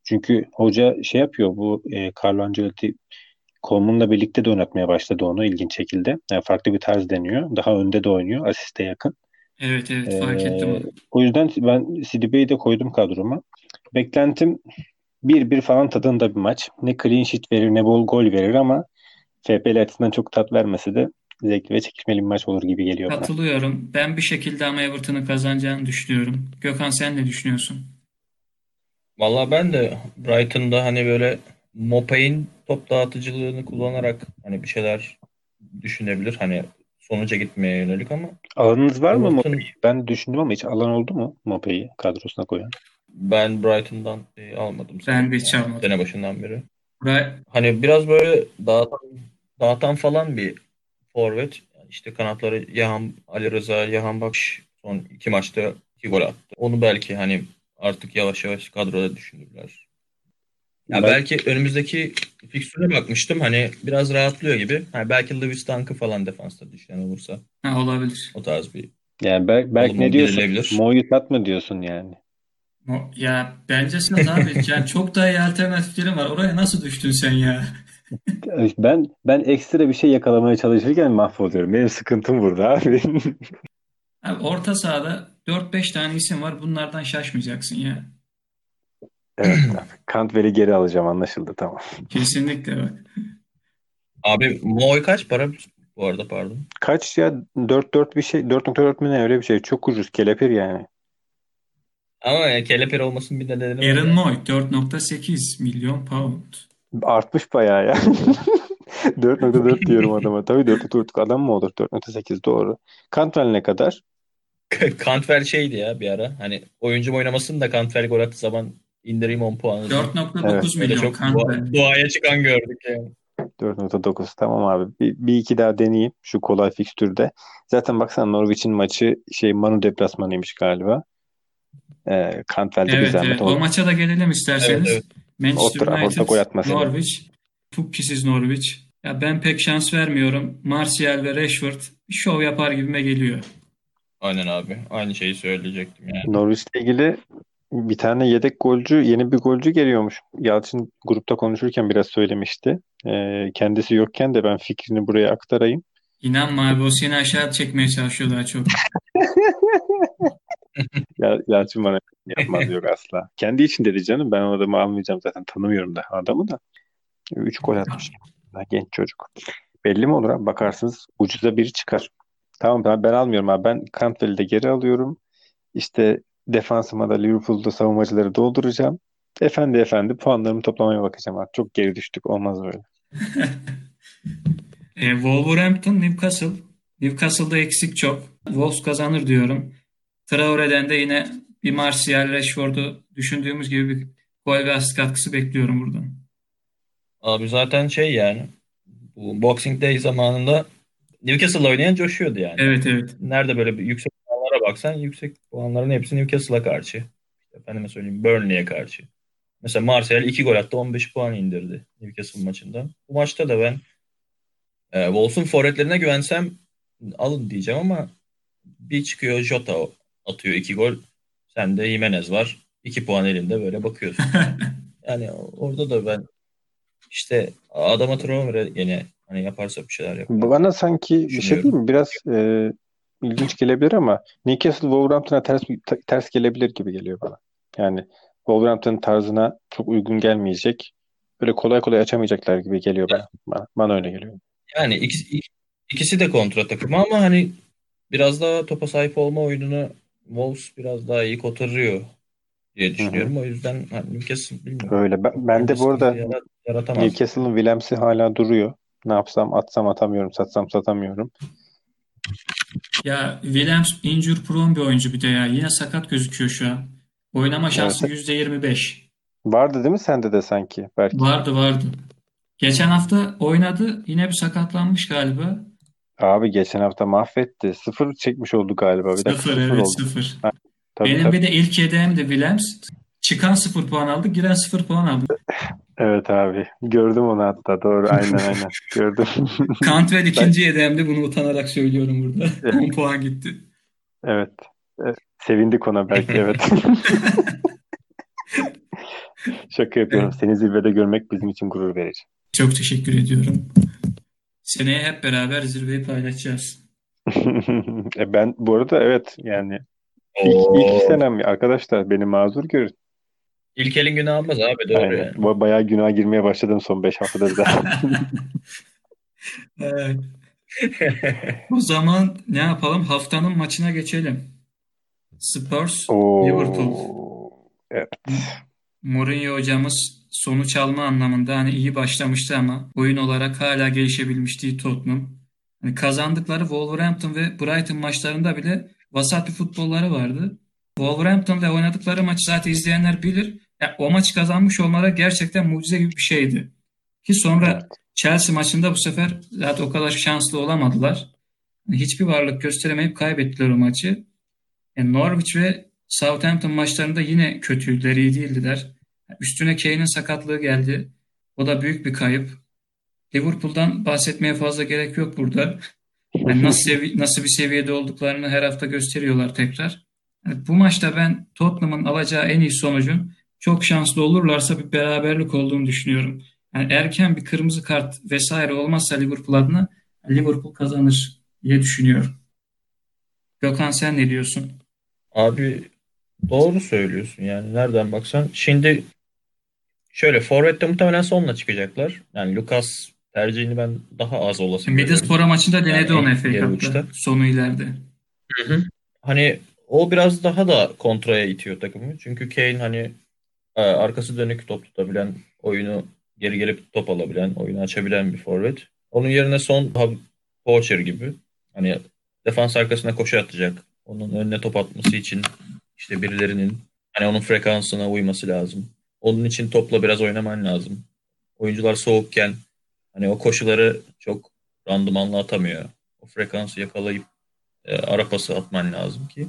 Çünkü hoca şey yapıyor bu e, Carlo Ancelotti Coleman'la birlikte de oynatmaya başladı onu ilginç şekilde. Yani farklı bir tarz deniyor. Daha önde de oynuyor. Asiste yakın. Evet evet fark Ee, ettim. o yüzden ben Sidibe'yi de koydum kadroma. Beklentim 1-1 falan tadında bir maç. Ne clean sheet verir ne bol gol verir ama FPL açısından çok tat vermese de zevkli ve çekişmeli bir maç olur gibi geliyor bana. Katılıyorum. Ben bir şekilde ama Everton'ın kazanacağını düşünüyorum. Gökhan sen ne düşünüyorsun? Valla ben de Brighton'da hani böyle Mopay'in top dağıtıcılığını kullanarak hani bir şeyler düşünebilir. Hani sonuca gitmeye yönelik ama Alanınız var mı Mopey'i? Ben düşündüm ama hiç alan oldu mu Mopey'i kadrosuna koyan? ben Brighton'dan şey almadım. Ben de hiç almadım. Sene başından beri. Bra- Hani biraz böyle dağıtan, dağıtan falan bir forvet. İşte kanatları Yahan, Ali Rıza, Yahan Bakş son iki maçta iki gol attı. Onu belki hani artık yavaş yavaş kadroda düşünürler. Ya Ben- belki önümüzdeki fikstüre bakmıştım. Hani biraz rahatlıyor gibi. Ha, belki Lewis Dunk'ı falan defansta düşünen olursa. ha, olabilir. O tarz bir Yani Berk Olumlu ne diyorsun? Mo'yu satma diyorsun yani. O- Ya bence sen abi yani çok daha iyi alternatiflerin var. Oraya nasıl düştün sen ya? Ben ben ekstra bir şey yakalamaya çalışırken mahvoluyorum. Benim sıkıntım burada abi. Abi orta sahada 4-5 tane isim var. Bunlardan şaşmayacaksın ya. Evet. Cantwell'i geri alacağım anlaşıldı tamam. Kesinlikle bak. Abi Moy kaç para bu arada pardon. Kaç ya 4-4 bir şey 4.4 mi ne öyle bir şey. Çok ucuz kelepir yani. Ama yani kelepir olmasının bir nedeni var. Aaron Moy 4.8 milyon pound. Artmış bayağı ya. 4.4 diyorum adama. Tabii 4.4 adam mı olur? 4.8 doğru. Cantwell ne kadar? Cantwell şeydi ya bir ara. Hani oyuncu oynamasın da Cantwell gol attığı zaman indireyim 10 puanı. 4.9 Evet. Milyon çok doğa- doğaya çıkan gördük yani. 4.9 tamam abi. Bir, bir iki daha deneyeyim şu kolay fikstürde. Zaten baksana Norwich'in maçı şey Manu deplasmanıymış galiba. Ee, Cantwell'de bir Evet, zahmet evet. O olur. maça da gelelim isterseniz. Evet, Manchester Old Trafford'da United, gol atmasın. Norwich, Pukkisiz Norwich. Ya ben pek şans vermiyorum. Martial ve Rashford bir şov yapar gibime geliyor. Aynen abi. Aynı şeyi söyleyecektim yani. Norwich'le ilgili bir tane yedek golcü, yeni bir golcü geliyormuş. Yalçın grupta konuşurken biraz söylemişti. Ee, kendisi yokken de ben fikrini buraya aktarayım. İnanma abi o seni aşağı çekmeye çalışıyor daha çok. Ya, Yalçın bana yapmaz yok asla. Kendi için dedi canım. Ben o adamı almayacağım zaten. Tanımıyorum da adamı da. Üç gol atmış. Daha genç çocuk. Belli mi olur abi? Bakarsınız ucuza biri çıkar. Tamam ben, ben almıyorum abi. Ben Cantwell'i de geri alıyorum. İşte defansıma da Liverpool'da savunmacıları dolduracağım. Efendi efendi puanlarımı toplamaya bakacağım abi. Çok geri düştük. Olmaz böyle. E, Wolverhampton, Newcastle. Newcastle'da eksik çok. Wolves kazanır diyorum. Traore'den de yine bir Martial, Rashford'u düşündüğümüz gibi bir gol ve asist katkısı bekliyorum buradan. Abi zaten şey yani bu Boxing Day zamanında Newcastle oynayan coşuyordu yani. Evet evet. Nerede böyle bir yüksek puanlara baksan yüksek puanların hepsi Newcastle'a karşı. Efendime söyleyeyim Burnley'e karşı. Mesela Martial 2 gol attı 15 puan indirdi Newcastle maçında. Bu maçta da ben e, Wolves'un forvetlerine güvensem alın diyeceğim ama bir çıkıyor Jota atıyor 2 gol. Sende Jimenez var. 2 puan elinde böyle bakıyorsun. Yani orada da ben işte adama Traore gene hani yaparsa bir şeyler yapar. Bana sanki bir şey değil mi? Biraz e, ilginç gelebilir ama Newcastle Wolverhampton'a ters ters gelebilir gibi geliyor bana. Yani Wolverhampton tarzına çok uygun gelmeyecek. Böyle kolay kolay açamayacaklar gibi geliyor bana. Bana, bana öyle geliyor. Yani ikisi, ikisi de kontra takımı ama hani biraz daha topa sahip olma oyununu Wolves biraz daha iyi kotarıyor diye düşünüyorum. O yüzden hani Newcastle bilmiyorum. Öyle. Ben, ben de bu arada. Newcastle'ın Williams'i hala duruyor. Ne yapsam atsam atamıyorum, satsam satamıyorum. Ya Williams injury prone bir oyuncu bir de ya. Yine sakat gözüküyor şu an. Oynama şansı Evet. %25. Vardı değil mi sende de sanki belki? Vardı vardı. Geçen hafta oynadı. Yine bir sakatlanmış galiba. Abi geçen hafta mahvetti. Sıfır çekmiş oldu galiba. Bir Sıfır sıfır evet oldu. sıfır. Tabii, Benim tabii. bir de ilk yedeğim de Williams. Çıkan sıfır puan aldı. Giren sıfır puan aldı. Evet abi. Gördüm onu hatta. Doğru. Aynen aynen. Gördüm. Cantwell ikinci yedeğimde bunu utanarak söylüyorum burada. Evet. 10 puan gitti. Evet. Evet. Sevindik ona belki. Evet. Şaka yapıyorum. Seni zirvede görmek bizim için gurur verici. Çok teşekkür ediyorum. Seneye hep beraber zirveyi paylaşacağız. E ben bu arada evet yani ilk, ilk senem arkadaşlar beni mazur görün. İlk elin günü almaz abi doğru Aynen. yani. Ba- Bayağı günah girmeye başladım son 5 haftadır zaten. Evet. O zaman ne yapalım? Haftanın maçına geçelim. Spurs, Liverpool. Oo. Evet. Mourinho hocamız sonuç alma anlamında hani iyi başlamıştı ama oyun olarak hala gelişebilmiş değil Tottenham. Hani kazandıkları Wolverhampton ve Brighton maçlarında bile vasat bir futbolları vardı. Wolverhampton ile oynadıkları maçı zaten izleyenler bilir. Ya, o maçı kazanmış olmaları gerçekten mucize gibi bir şeydi. Ki sonra Chelsea maçında bu sefer zaten o kadar şanslı olamadılar. Hiçbir varlık gösteremeyip kaybettiler o maçı. Yani Norwich ve Southampton maçlarında yine kötüydüler, iyi değildiler. Üstüne Kane'in sakatlığı geldi. O da büyük bir kayıp. Liverpool'dan bahsetmeye fazla gerek yok burada. Yani nasıl sevi- nasıl bir seviyede olduklarını her hafta gösteriyorlar tekrar. Bu maçta ben Tottenham'ın alacağı en iyi sonucun çok şanslı olurlarsa bir beraberlik olduğunu düşünüyorum. Yani erken bir kırmızı kart vesaire olmazsa Liverpool adına Liverpool kazanır diye düşünüyorum. Gökhan sen ne diyorsun? Abi doğru söylüyorsun yani nereden baksan. Şimdi şöyle Forvet'te muhtemelen sonla çıkacaklar. Yani Lucas tercihini ben daha az olası görüyorum. Middlesbrough maçında denedi Yani onu FA Cup'ta. Sonu ileride. Hani o biraz daha da kontraya itiyor takımı. Çünkü Kane hani e, arkası dönük top tutabilen, oyunu geri gelip top alabilen, oyunu açabilen bir forvet. Onun yerine son Poacher gibi hani defans arkasına koşu atacak. Onun önüne top atması için işte birilerinin hani onun frekansına uyması lazım. Onun için topla biraz oynaman lazım. Oyuncular soğukken hani o koşuları çok randımanlı atamıyor. O frekansı yakalayıp e, ara pası atman lazım ki.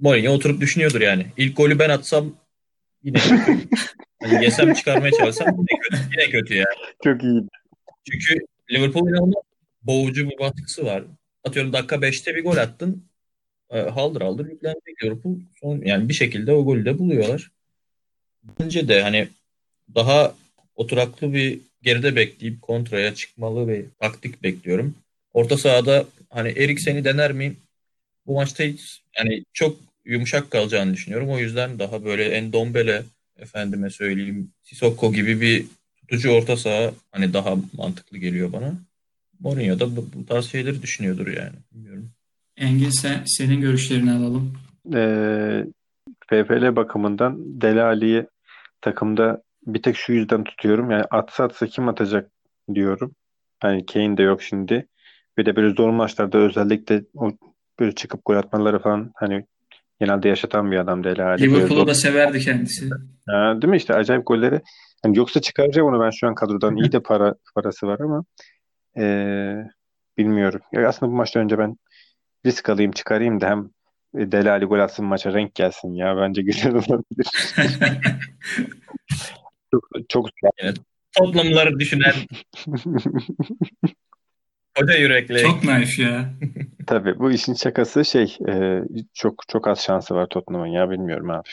Mourinho oturup düşünüyordur yani. İlk golü ben atsam yine. Hani yesem çıkarmaya çalışsam yine kötü, yine kötü yani. Çok iyi. Çünkü Liverpool'un inanılmaz boğucu bir baskısı var. Atıyorum dakika 5'te bir gol attın. E, haldır haldır yüklenecek Liverpool. Son, yani bir şekilde o golü de buluyorlar. Bence de hani daha oturaklı bir geride bekleyip kontraya çıkmalı bir taktik bekliyorum. Orta sahada hani Eriksen'i dener miyim? Bu maçta hiç yani çok yumuşak kalacağını düşünüyorum. O yüzden daha böyle Endombele efendime söyleyeyim Sissoko gibi bir tutucu orta saha hani daha mantıklı geliyor bana. Mourinho da bu, bu tarz şeyleri düşünüyordur yani. Bilmiyorum. Engin sen, senin görüşlerini alalım. Ee, FFL bakımından Dele Alli'yi takımda bir tek şu yüzden tutuyorum. Yani atsa atsa kim atacak diyorum. Hani Kane de yok şimdi. Bir de böyle zor maçlarda özellikle o böyle çıkıp gol atmaları falan hani genelde yaşatan bir adam Dele. Böyle Liverpool'u da severdi kendisi. Ha, değil mi işte acayip golleri. Hani yoksa çıkaracağım onu ben şu an kadrodan. iyi de para parası var ama ee, bilmiyorum. Ya aslında bu maçtan önce ben risk alayım çıkarayım da hem Dele Alli gol atsın maça renk gelsin ya. Bence güzel olabilir. Çok, çok Tottenham'ları düşünen hoca yürekli. Çok naif ya. tabii bu işin şakası şey e, çok çok az şansı var Tottenham'ın ya bilmiyorum abi.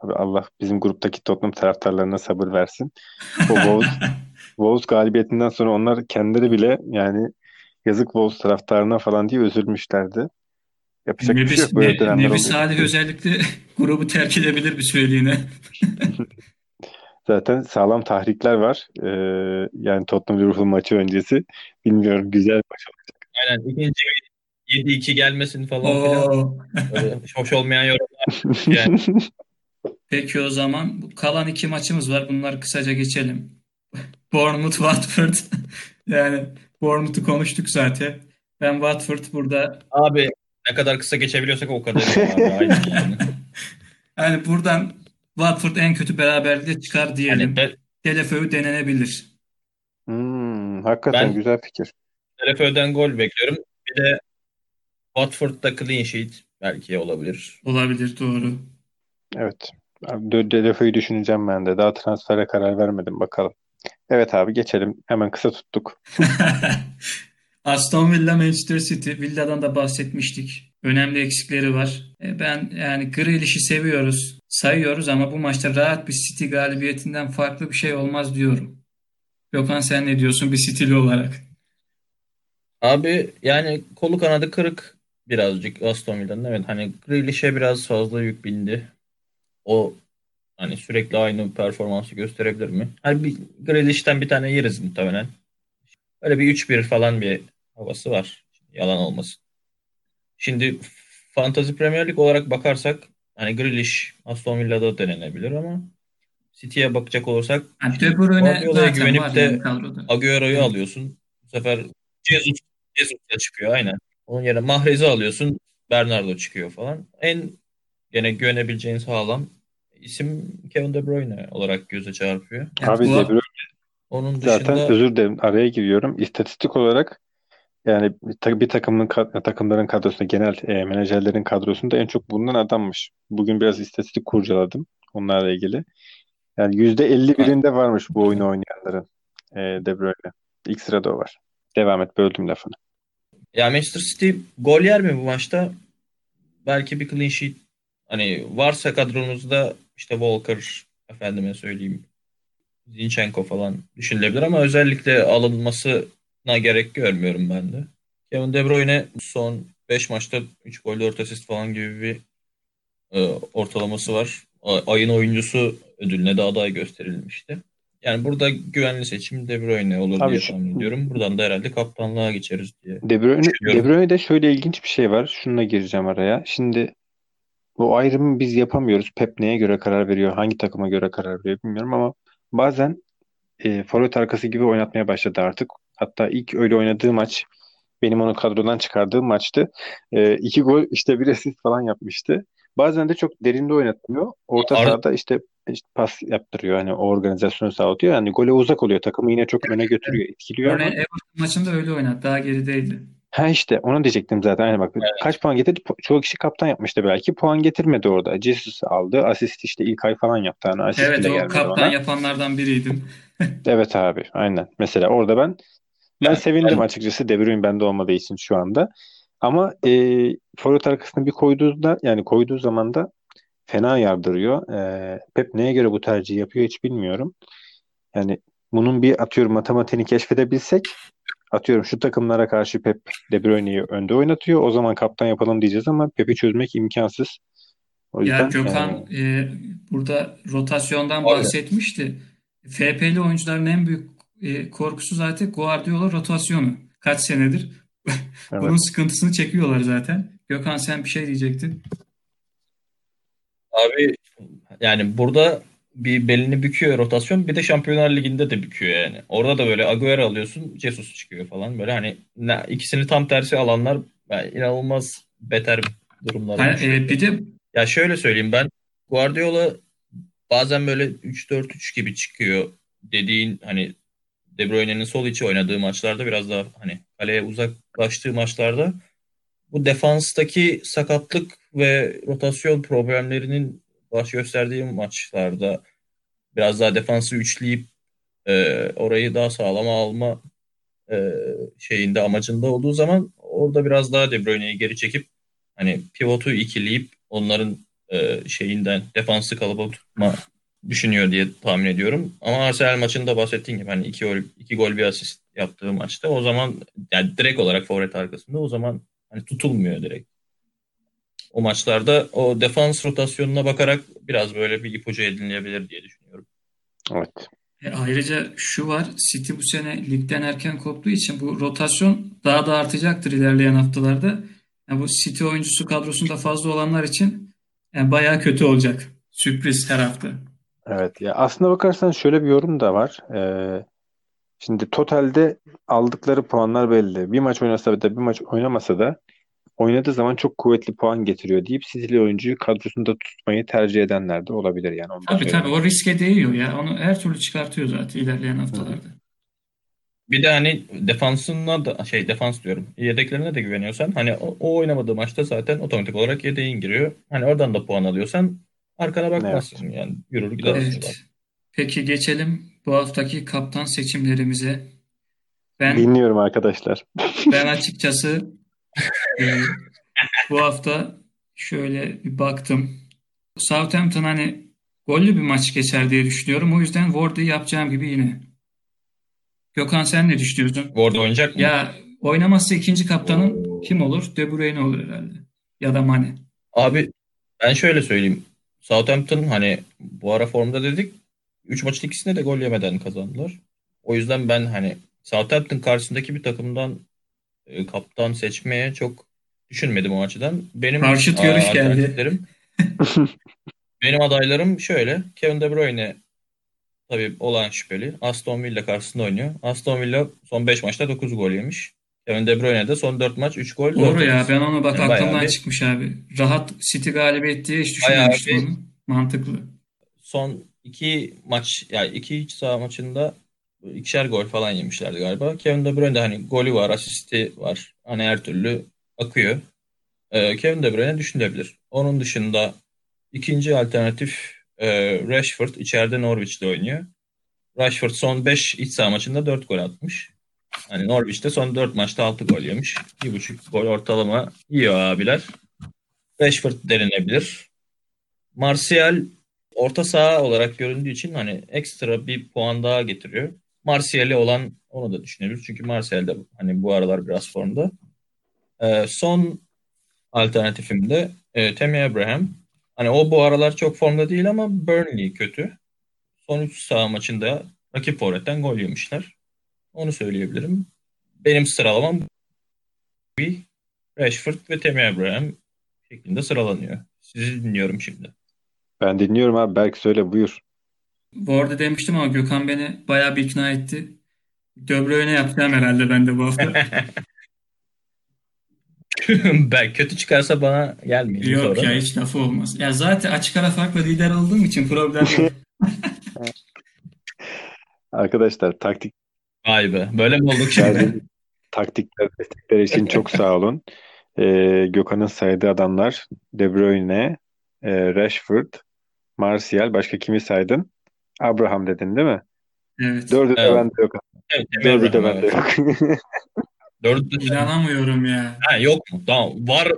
Abi Allah bizim gruptaki Tottenham taraftarlarına sabır versin. O Wolves, Wolves galibiyetinden sonra onlar kendileri bile yani yazık Wolves taraftarına falan diye üzülmüşlerdi. Yapacak bir şey Nebi, yok böyle Ne- dönemler. Salih özellikle grubu terk edebilir bir süreliğine. Zaten sağlam tahrikler var. Ee, yani Tottenham Liverpool maçı öncesi. Bilmiyorum güzel maç olacak. Aynen ikinci 7-2 gelmesin falan filan. Hoş olmayan yorumlar. Yani Peki o zaman bu kalan iki maçımız var. Bunları kısaca geçelim. Bournemouth Watford. Yani Bournemouth'u konuştuk zaten. Ben Watford burada Abi ne kadar kısa geçebiliyorsak o kadar yani buradan Watford en kötü beraberlikle çıkar diyelim. Yani denenebilir. Hmm, hakikaten Ben- güzel fikir. RFÖ'den gol bekliyorum. Bir de Watford'da clean sheet belki olabilir. Olabilir doğru. Evet. De Delefeu'yu düşüneceğim ben de. Daha transfere karar vermedim bakalım. Evet abi geçelim. Hemen kısa tuttuk. Aston Villa Manchester City. Villa'dan da bahsetmiştik. Önemli eksikleri var. E, Ben yani Grealish'i seviyoruz. Sayıyoruz ama bu maçta rahat bir City galibiyetinden farklı bir şey olmaz diyorum. Gökhan sen ne diyorsun bir City'li olarak? Abi yani kolu kanadı kırık birazcık Aston Villa'nın. Evet hani Grealish'e biraz fazla yük bindi. O hani sürekli aynı performansı gösterebilir mi? Hani bir Grealish'ten bir tane yeriz muhtemelen. Öyle bir 3-1 falan bir havası var. Yalan olmasın. Şimdi Fantasy Premier Lig olarak bakarsak hani Grealish Aston Villa'da denenebilir ama City'ye bakacak olursak Yani De Bruyne Guardiola'ya zaten güvenip var de. Agüero'yu Evet. alıyorsun. Bu sefer Jesus, Jesus çıkıyor aynen. Onun yerine Mahrez'i alıyorsun. Bernardo çıkıyor falan. En gene güvenebileceğin sağlam isim Kevin De Bruyne olarak göze çarpıyor. Yani Abi bu- De Bruyne Onun zaten dışında özür dilerim araya giriyorum. İstatistik olarak yani bir ta- bir takımın kad- takımların kadrosunda genel e, menajerlerin kadrosunda en çok bulunan adammış. Bugün biraz istatistik kurcaladım onlarla ilgili. Yani %51'inde varmış bu oyunu oynayanların e, De Bruyne. İlk sırada o var. Devam et böldüm lafını. ya Manchester City gol yer mi bu maçta? Belki bir clean sheet hani varsa kadronuzda işte Walker efendime söyleyeyim Zinchenko falan düşünülebilir ama özellikle alınmasına gerek görmüyorum ben de. Kevin De Bruyne son 5 maçta 3 gol 4 asist falan gibi bir e, ortalaması var. Ayın oyuncusu ödülüne de aday gösterilmişti. Yani burada güvenli seçim De Bruyne olur Abi diye tahmin ediyorum. Buradan da herhalde kaptanlığa geçeriz diye. De Bruyne. De Bruyne'de şöyle ilginç bir şey var. Şununla gireceğim araya. Şimdi bu ayrımı biz yapamıyoruz. Pep neye göre karar veriyor, hangi takıma göre karar veriyor bilmiyorum ama bazen e, forvet arkası gibi oynatmaya başladı artık. Hatta ilk öyle oynadığı maç benim onu kadrodan çıkardığım maçtı. E, iki gol işte bir asist falan yapmıştı. Bazen de çok derinde oynatmıyor. Orta Ar- sahada işte, işte pas yaptırıyor. Hani o organizasyonu sağlatıyor. Yani gole uzak oluyor. Takımı yine çok öne götürüyor, etkiliyor ama Örneğin Everton maçında öyle oynadı. Daha gerideydi. Ha işte onu diyecektim zaten. Yani bak kaç puan getirdi? Çoğu kişi kaptan yapmıştı belki. Puan getirmedi orada. Jesus aldı. Asist işte ilk ay falan yaptı. Hani asist Evet o kaptan ona. yapanlardan biriydim. Evet abi aynen. Mesela orada ben ben Yani- sevindim yani- açıkçası De Bruyne bende olmadığı için şu anda. Ama e, forvet arkasına bir koyduğunda yani koyduğu zaman da fena yardırıyor. E, Pep neye göre bu tercihi yapıyor hiç bilmiyorum. Yani bunun bir atıyorum matematiğini keşfedebilsek atıyorum şu takımlara karşı Pep De Bruyne'yi önde oynatıyor. O zaman kaptan yapalım diyeceğiz ama Pep'i çözmek imkansız. O Ya yüzden Gökhan e, e, burada rotasyondan bahsetmişti. FP'li oyuncuların en büyük e, korkusu zaten Guardiola rotasyonu. Kaç senedir evet. bunun sıkıntısını çekiyorlar zaten. Gökhan sen bir şey diyecektin. Abi yani burada bir belini büküyor rotasyon bir de Şampiyonlar Ligi'nde de büküyor yani. Orada da böyle Agüero alıyorsun Jesus çıkıyor falan böyle hani ne, ikisini tam tersi alanlar yani inanılmaz beter durumlar. Ha, e, bir de Ya şöyle söyleyeyim ben Guardiola bazen böyle 3-4-3 gibi çıkıyor dediğin hani De Bruyne'nin sol içi oynadığı maçlarda biraz daha hani kaleye uzaklaştığı maçlarda bu defanstaki sakatlık ve rotasyon problemlerinin baş gösterdiği maçlarda biraz daha defansı üçleyip e, orayı daha sağlama alma e, şeyinde amacında olduğu zaman orada biraz daha De Bruyne'yi geri çekip hani pivotu ikileyip onların e, şeyinden defansı kalıba tutma düşünüyor diye tahmin ediyorum. Ama Arsenal maçında bahsettiğim gibi hani iki gol, iki gol bir asist yaptığı maçta o zaman yani direkt olarak forvet arkasında o zaman hani tutulmuyor direkt. O maçlarda o defans rotasyonuna bakarak biraz böyle bir ipucu edinilebilir diye düşünüyorum. Evet. E, ayrıca şu var, City bu sene ligden erken koptuğu için bu rotasyon daha da artacaktır ilerleyen haftalarda. Yani bu City oyuncusu kadrosunda fazla olanlar için yani bayağı kötü olacak. Sürpriz her hafta. Evet ya aslında bakarsan şöyle bir yorum da var. Ee, Şimdi totalde aldıkları puanlar belli. Bir maç oynasa da bir maç oynamasa da oynadığı zaman çok kuvvetli puan getiriyor deyip Sicilya oyuncuyu kadrosunda tutmayı tercih edenler de olabilir yani. Onu Tabii söyleyeyim. tabii o riske değiyor ya. Onu her türlü çıkartıyor zaten ilerleyen haftalarda. Bir de hani defansına da şey defans diyorum. Yedeklerine de güveniyorsan hani o, o oynamadığı maçta zaten otomatik olarak yedeğin giriyor. Hani oradan da puan alıyorsan arkana bakmazsın yani. Yürür zaten. Evet. Peki geçelim bu haftaki kaptan seçimlerimize. Ben Dinliyorum arkadaşlar. ben açıkçası e, bu hafta şöyle bir baktım. Southampton hani gollü bir maç geçer diye düşünüyorum. O yüzden Ward'ı yapacağım gibi yine. Gökhan sen ne düşünüyorsun? Ward oynayacak mı? Ya oynamazsa ikinci kaptanın kim olur? De Bruyne olur herhalde. Ya da Mane. Abi ben şöyle söyleyeyim. Southampton hani bu ara formda dedik. 3 maçın ikisinde de gol yemeden kazandılar. O yüzden ben hani Southampton karşısındaki bir takımdan e, kaptan seçmeye çok düşünmedim o açıdan. Benim Karşıt görüş geldi. benim adaylarım şöyle. Kevin De Bruyne tabii olan şüpheli. Aston Villa karşısında oynuyor. Aston Villa son 5 maçta 9 gol yemiş. Kevin De Bruyne de son 4 maç 3 gol. Doğru ya ben onu bak Yani aklımdan bir- çıkmış abi. Rahat City galibiyet diye hiç düşünmemiştim bir- onu. Mantıklı. son iki maç yani iki iç saha maçında ikişer gol falan yemişlerdi galiba. Kevin De Bruyne'de hani golü var, asisti var. Hani her türlü akıyor. Ee, Kevin De Bruyne düşünülebilir. Onun dışında ikinci alternatif e, Rashford içeride Norwich'te oynuyor. Rashford son 5 iç saha maçında 4 gol atmış. Hani Norwich'te son 4 maçta 6 gol yemiş. 1,5 gol ortalama yiyor abiler. Rashford denilebilir. Martial orta saha olarak göründüğü için hani ekstra bir puan daha getiriyor. Martial'i olan onu da düşünebiliriz. Çünkü Martial de hani bu aralar biraz formda. Ee, son alternatifim de e, Tammy Abraham. Hani o bu aralar çok formda değil ama Burnley kötü. Son 3 saha maçında rakip forvetten gol yemişler. Onu söyleyebilirim. Benim sıralamam bir Rashford ve Tammy Abraham şeklinde sıralanıyor. Sizi dinliyorum şimdi. Ben dinliyorum abi. Berk söyle buyur. Bu arada demiştim ama Gökhan beni bayağı bir ikna etti. De Bruyne yapacağım herhalde ben de bu hafta. ben kötü çıkarsa bana gelmeyin Yok sonra. ya hiç lafı olmaz. Ya zaten açık ara farkla lider olduğum için problem yok. Arkadaşlar taktik Vay be. Böyle mi olduk şimdi? taktikler, destekler için çok sağ olun. Ee, Gökhan'ın saydığı adamlar De Bruyne, e, Rashford, Martial. Başka kimi saydın? Abraham dedin değil mi? Evet. Dördü de Evet. bende yok. Evet, Dördü de bende evet. yok. Dördü de İnanamıyorum ya. Ha, yok mu? Tamam. Var.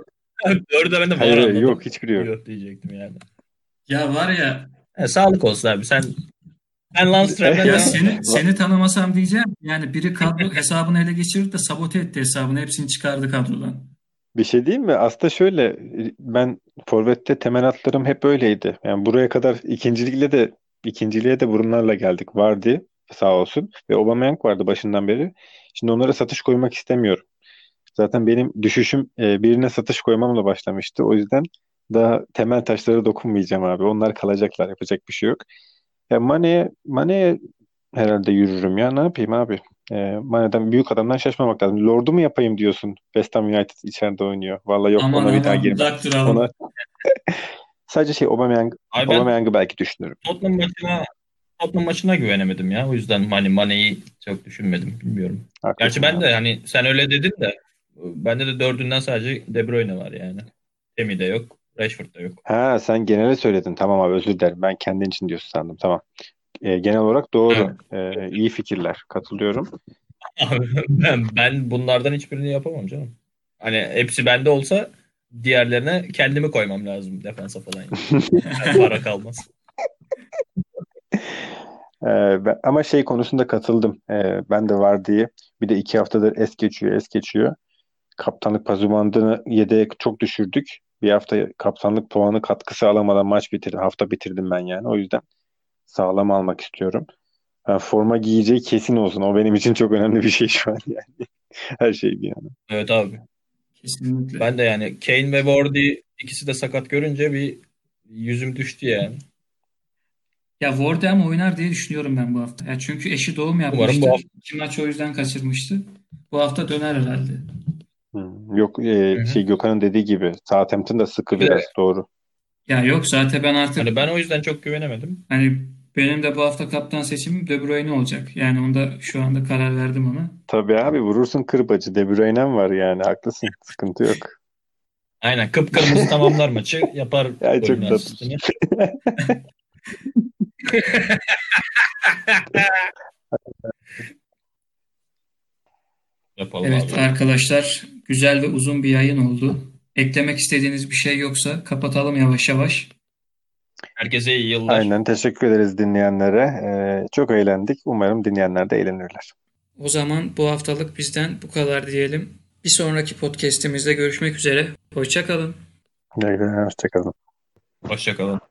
Dördü de bende var Hayır anladım. yok hiçbiri yok. Yok diyecektim yani. Ya var ya Ha, sağlık olsun abi. Sen ben Landström'den ya Ya- seni seni tanımasam diyeceğim. Yani biri kadro hesabını ele geçirdi de sabote etti hesabını. Hepsini çıkardı kadrodan. Bir şey diyeyim mi? Aslında şöyle ben Forvet'te temel atlarım hep öyleydi. Yani buraya kadar ikinciliğe de ikinciliğe de burunlarla geldik. Vardı sağ olsun ve Aubameyang vardı başından beri. Şimdi onlara satış koymak istemiyorum. Zaten benim düşüşüm e, birine satış koymamla başlamıştı. O yüzden daha temel taşlara dokunmayacağım abi. Onlar kalacaklar. Yapacak bir şey yok. Ya Mane'ye Mane'ye herhalde yürürüm ya. Ne yapayım abi? E, Mane'den büyük adamdan şaşmamak lazım. Lord'u mu yapayım diyorsun? West Ham United içeride oynuyor. Vallahi yok Aman ona bir daha girmem. Ona sadece şey Aubameyang, Abi ben Aubameyang'ı belki düşünürüm. Tottenham maçına Tottenham maçına güvenemedim ya. O yüzden hani Mane'yi çok düşünmedim. Bilmiyorum. Haklısın Gerçi ben abi. de hani sen öyle dedin de bende de dördünden sadece De Bruyne var yani. Temi de yok. Rashford da yok. Ha sen genele söyledin. Tamam abi özür dilerim. Ben kendin için diyorsun sandım. Tamam. E, genel olarak doğru. E, iyi fikirler. Katılıyorum. Abi ben, ben bunlardan hiçbirini yapamam canım. Hani hepsi bende olsa diğerlerine kendimi koymam lazım defansa falan. Yani. Para kalmaz. Ee, ben- ama şey konusunda katıldım. Ee, ben de var diye. Bir de iki haftadır es geçiyor, es geçiyor. Kaptanlık pazumandını yedeğe çok düşürdük. Bir hafta kaptanlık puanı katkısı alamadan maç bitirdim. Hafta bitirdim ben yani. O yüzden sağlam almak istiyorum. Ha, forma giyeceği kesin olsun. O benim için çok önemli bir şey şu an yani. Her şey bir yana. Evet abi. Kesinlikle. Ben de yani Kane ve Vardy ikisi de sakat görünce bir yüzüm düştü yani. Ya Wardem oynar diye düşünüyorum ben bu hafta. Ya çünkü eşi doğum Umarım yapmıştı. bu hafta- İki maç o yüzden kaçırmıştı. Bu hafta döner herhalde. Yok e, şey Gökhan'ın dediği gibi Southampton da sıkı biraz doğru. Ya yok zaten ben artık Hani ben o yüzden çok güvenemedim. hani benim de bu hafta kaptan seçimim De Bruyne olacak. Yani onda şu anda karar verdim ona. Tabii abi vurursun kırbacı. De Bruyne'm var yani haklısın. Sıkıntı yok. Aynen kıpkırmızı tamamlar maçı yapar Ya çok tatlı. Yapalım Evet abi. arkadaşlar güzel ve uzun bir yayın oldu. Eklemek istediğiniz bir şey yoksa kapatalım yavaş yavaş. Herkese iyi yıllar. Aynen teşekkür ederiz dinleyenlere. Ee, çok eğlendik. Umarım dinleyenler de eğlenirler. O zaman bu haftalık bizden bu kadar diyelim. Bir sonraki podcast'imizde görüşmek üzere. Hoşça kalın. Hoşçakalın. Hoşçakalın.